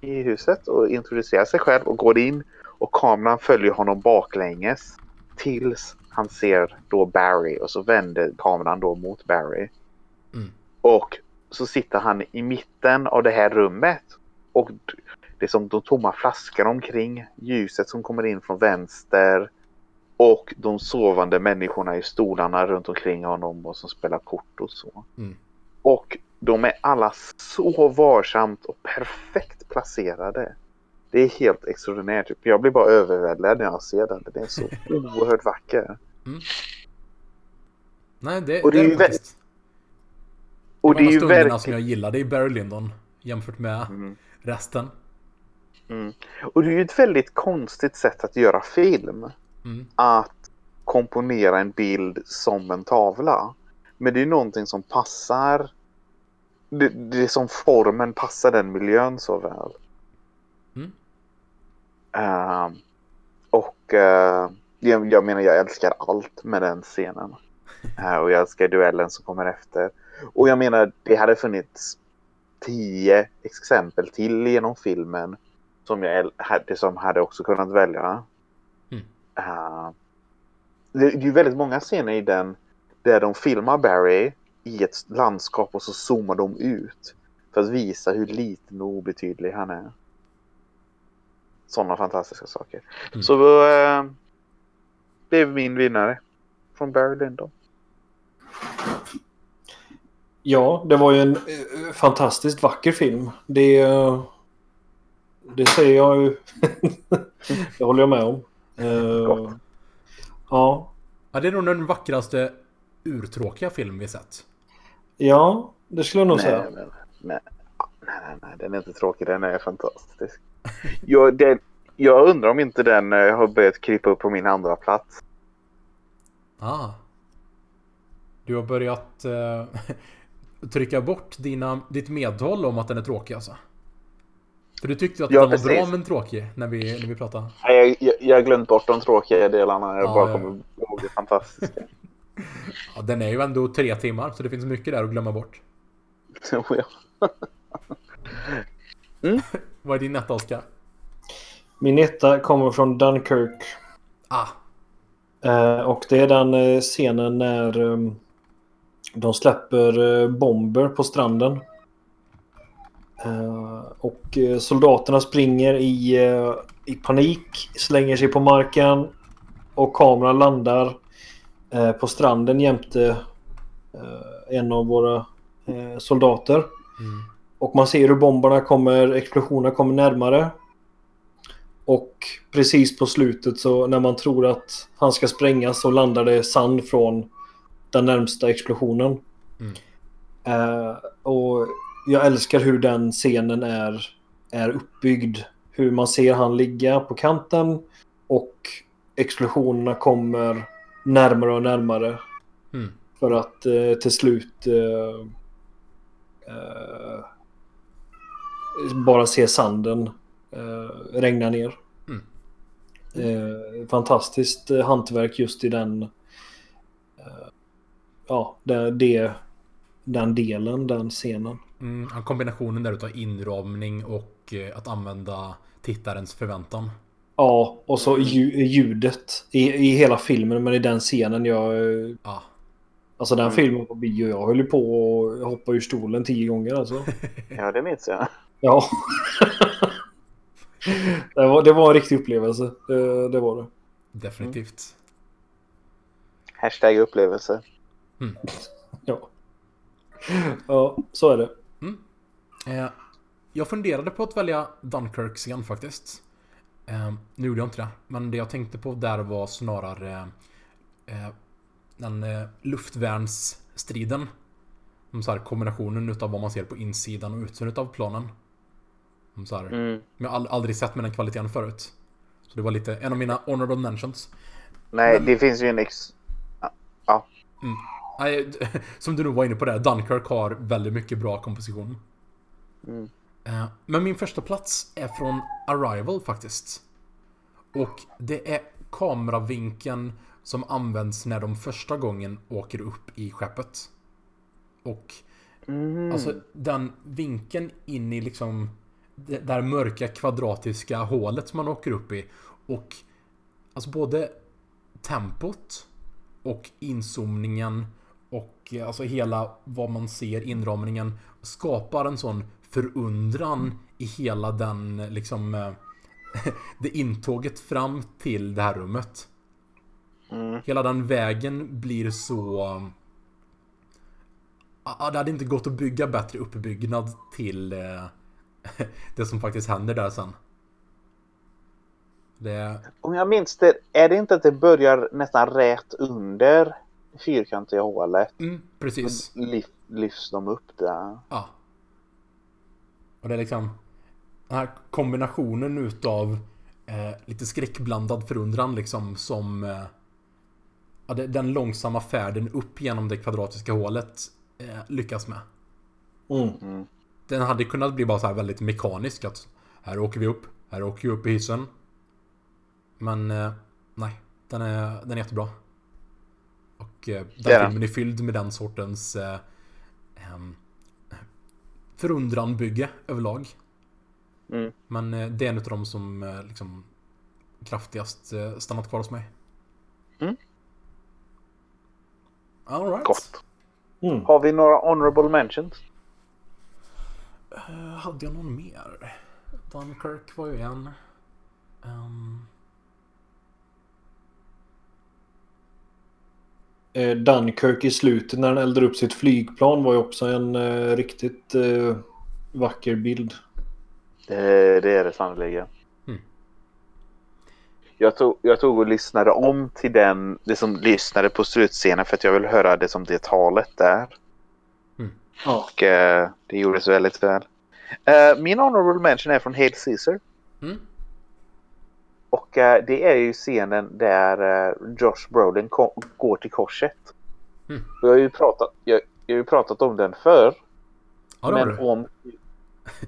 i huset och introducerar sig själv och går in och kameran följer honom baklänges tills han ser då Barry och så vänder kameran då mot Barry. Mm. Och så sitter han i mitten av det här rummet och det är som de tomma flaskorna omkring, ljuset som kommer in från vänster och de sovande människorna i stolarna runt omkring honom och som spelar kort och så. Mm. Och de är alla så varsamt och perfekt placerade. Det är helt extraordinärt. Jag blir bara överväldigad när jag ser den. Den är så oerhört vacker. Nej, det, Och det det är ju faktiskt. Och det det är ju stunderna som verkligen... jag gillar. Det är Barry Lyndon jämfört med Mm. resten. Mm. Och det är ju ett väldigt konstigt sätt att göra film. Mm. Att komponera en bild som en tavla. Men det är någonting som passar. Det, det är som formen passar den miljön så väl. Mm. Eh, och eh, jag, jag menar jag älskar allt med den scenen. Eh, och jag älskar duellen som kommer efter. Och jag menar det hade funnits tio exempel till genom filmen som jag hade, som hade också kunnat välja. Mm. Eh, det, det är ju väldigt många scener i den där de filmar Barry i ett landskap och så zoomar de ut för att visa hur liten och obetydlig han är. Sådana fantastiska saker. Mm. Så eh, det är min vinnare från Barry Lyndon. Ja, det var ju en eh, fantastiskt vacker film. Det, eh, det säger jag ju. det håller jag med om. Eh, ja, Ja, det är nog den vackraste urtråkiga film vi sett. Ja, det skulle jag nog Nej, säga. men, nej, nej, nej, nej, den är inte tråkig. Den är fantastisk. Jag, den, jag undrar om inte den eh, har börjat krypa upp på min andra plats. Ah. Du har börjat eh, trycka bort dina, ditt medhåll om att den är tråkig alltså. För du tyckte ju att Ja, den var precis. bra men tråkig när vi, när vi pratade. Nej, Jag, jag, jag har glömt bort de tråkiga delarna. Jag Ja, bara ja. kommer ihåg det fantastiska. Ja, den är ju ändå tre timmar så det finns mycket där att glömma bort. Så, ja. Vad är din etta Oskar? Min etta kommer från Dunkirk. Ah, Eh, och det är den eh, scenen när eh, de släpper eh, bomber på stranden. Och soldaterna springer i, i panik, slänger sig på marken och kameran landar på stranden jämte eh, en av våra eh, soldater. mm. Och man ser hur bomberna kommer, explosionerna kommer närmare. Och precis på slutet så när man tror att han ska sprängas så landar det sand från den närmsta explosionen. Mm. Eh, och jag älskar hur den scenen är, är uppbyggd. Hur man ser han ligga på kanten och explosionerna kommer närmare och närmare. Mm. För att eh, till slut eh, eh, bara se sanden eh, regna ner. Mm. Eh, fantastiskt eh, hantverk just i den eh, ja, det, det, den delen, den scenen. Mm, kombinationen där utav inramning och att använda tittarens förväntan. Ja, och så lju- ljudet i, i hela filmen, men i den scenen jag... Ja, Alltså den Mm. filmen på bio, jag höll ju på att hoppa ur stolen tio gånger alltså. ja, det minns jag. Ja. det, var, det var en riktig upplevelse. Det, det var det. definitivt. Hashtag upplevelse. Ja. Ja, så är det. Eh, jag funderade på att välja Dunkirk-scen faktiskt. Eh, nu gjorde jag inte det. Men det jag tänkte på där var snarare eh, den eh, luftvärnsstriden. Så här kombinationen utav vad man ser på insidan och utsidan utav planen. Så här, Mm. Men jag har ald- aldrig sett med den kvaliteten förut. Så det var lite en av mina honorable mentions. Nej, Men- det finns ju en ex... Ja. Nej, som du nog var inne på där, Dunkirk har väldigt mycket bra komposition. Mm. Eh, Men min första plats är från Arrival faktiskt. Och det är kameravinkeln som används när de första gången åker upp i skeppet. Och Mm. alltså den vinkeln in i liksom det där mörka kvadratiska hålet som man åker upp i. Och alltså både tempot och inzoomningen och alltså hela vad man ser, inramningen skapar en sån förundran i hela den liksom eh, det intåget fram till det här rummet. Mm. Hela den vägen blir så... Det hade inte gått att bygga bättre uppbyggnad till eh, det som faktiskt händer där sen. Det... Om jag minns det, är det inte att det börjar nästan rätt under fyrkantiga hålet? Mm, precis. Lyf, lyfts de upp där? Ja. Och det är liksom den här kombinationen utav eh, lite skräckblandad förundran liksom som eh, ja, den långsamma färden upp genom det kvadratiska hålet eh, lyckas med. Mm. Den hade kunnat bli bara så här väldigt mekanisk att här åker vi upp, här åker vi upp i hissen. Men eh, nej, den är, den är jättebra. Och eh, den den. filmen är fylld med den sortens eh, förundran-bygge överlag. Mm. Men eh, det är en av dem som eh, liksom kraftigast eh, stannat kvar hos mig. Mm. All right. Gott. Mm. Har vi några honorable mentions? Eh, hade jag någon mer? Dunkirk var ju en. Ehm, Dunkirk i slutet när han eldar upp sitt flygplan var ju också en eh, riktigt eh, vacker bild. Det, det är det sannerligen. Mm. Jag, tog, jag tog och lyssnade om till den, det som lyssnade på slutscenen för att jag vill höra det som det talet där. Ja. Och eh, det gjordes väldigt väl. Eh, min honorable mention är från Hail Caesar. mm. Och eh, det är ju scenen där eh, Josh Brolin går till korset. Mm. Jag har ju pratat, jag, jag har ju pratat om den förr. Ja, men om,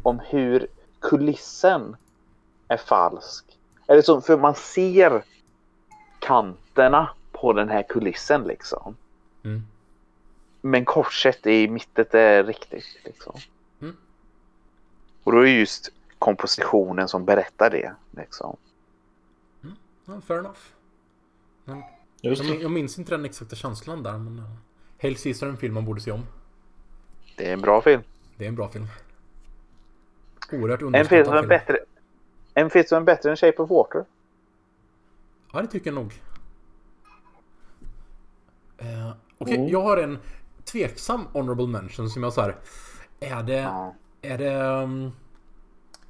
om hur kulissen är falsk. Eller så, för man ser kanterna på den här kulissen liksom. Mm. Men korset i mitten är riktigt liksom. Mm. Och då är det just kompositionen som berättar det liksom. Ja, fair enough. Men, Just jag, jag minns inte den exakta känslan där, men... Uh, Hail Caesar är en film man borde se om. Det är en bra film. Det är en bra film. Oerhört En film som underskattad är film. bättre. En film som är bättre än Shape of Water. Ja, det tycker jag nog. Eh, Okej, Mm. jag har en tveksam honorable mention som jag så här. Är det... Ja. Är det... um,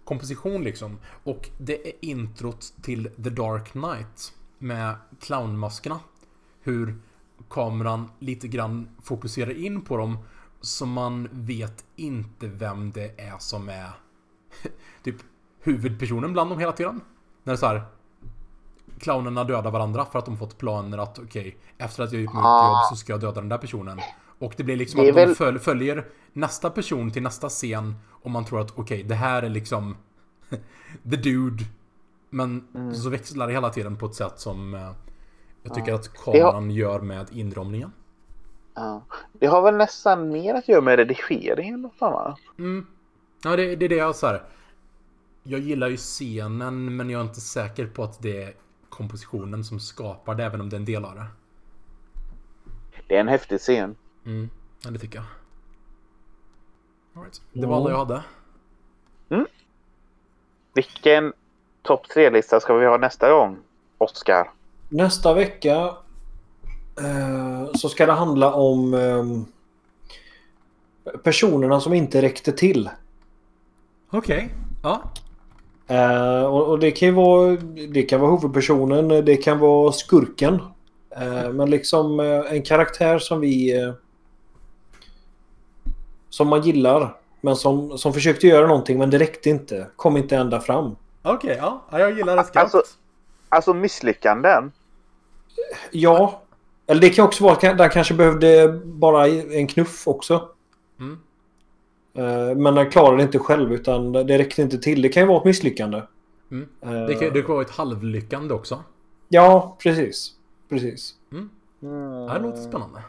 komposition liksom. Och det är introt till The Dark Knight. Med clownmaskerna. Hur kameran lite grann fokuserar in på dem. Så man vet inte vem det är som är typ huvudpersonen bland dem hela tiden. När det är så här. Clownerna dödar varandra för att de fått planer att okej, efter att jag gjort mitt Ah. jobb så ska jag döda den där personen. Och det blir liksom Det att de väl- föl- följer nästa person till nästa scen och man tror att okej, det här är liksom the dude. Men Mm. så växlar det hela tiden på ett sätt som eh, jag tycker att Det har- kameran gör med inramningen. Ja. Det har väl nästan mer att göra med redigeringen än något annat. Mm. Ja, det, det är det jag så här. Jag gillar ju scenen men jag är inte säker på att det är kompositionen som skapar det även om det är en del av det. Det är en häftig scen. Mm. Ja, det tycker jag. All right. Det var alla jag hade. Vilken topp tre-lista ska vi ha nästa gång? Oscar. Nästa vecka eh, så ska det handla om eh, personerna som inte räckte till. Okej. Ja. Eh, och, och det kan ju vara, det kan vara huvudpersonen, det kan vara skurken. Eh, men liksom eh, en karaktär som vi... Som man gillar. Men som, som försökte göra någonting men det räckte inte. Kom inte ända fram. Okej, ja. ja. Jag gillar det skarpt. Alltså, alltså misslyckanden. Ja. Eller det kan också vara att den kanske behövde bara en knuff också. Mm. Eh, Men den klarade inte själv utan det räckte inte till. Det kan ju vara ett misslyckande. Mm. Eh, Det kan, det kan vara ett halvlyckande också. Ja, precis. Precis. Mm. Ja, det låter spännande.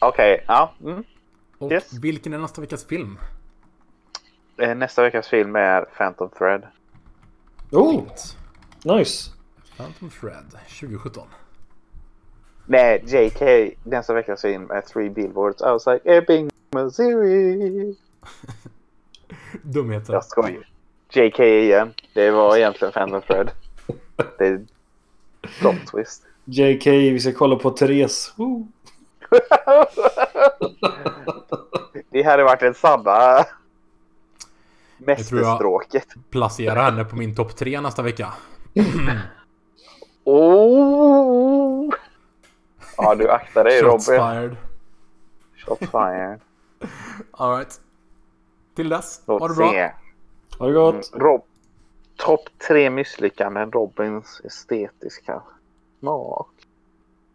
Okej, ja. Mm. Och Yes. vilken är nästa veckas film? Eh, Nästa veckas film är Phantom Thread. Oh, Fint. nice. Phantom Thread 2017. Nej, JK. Nästa veckas film är Three Billboards Outside Ebbing, Missouri. Dumheter. Jag skojar. JK igen. Det var egentligen Phantom Thread. Det är plot twist. JK, vi ska kolla på Therese. Oh. Det hade varit en sanna tror jag- mästerstråket. Placera henne på min topp 3 nästa vecka. Oh! Ja, du aktar dig Shots Robin. fired. Shot fired. Alright. Till dess, Låt ha det bra. se. Ha det gott. Rob Topp tre misslyckanden Robins estetiska smak.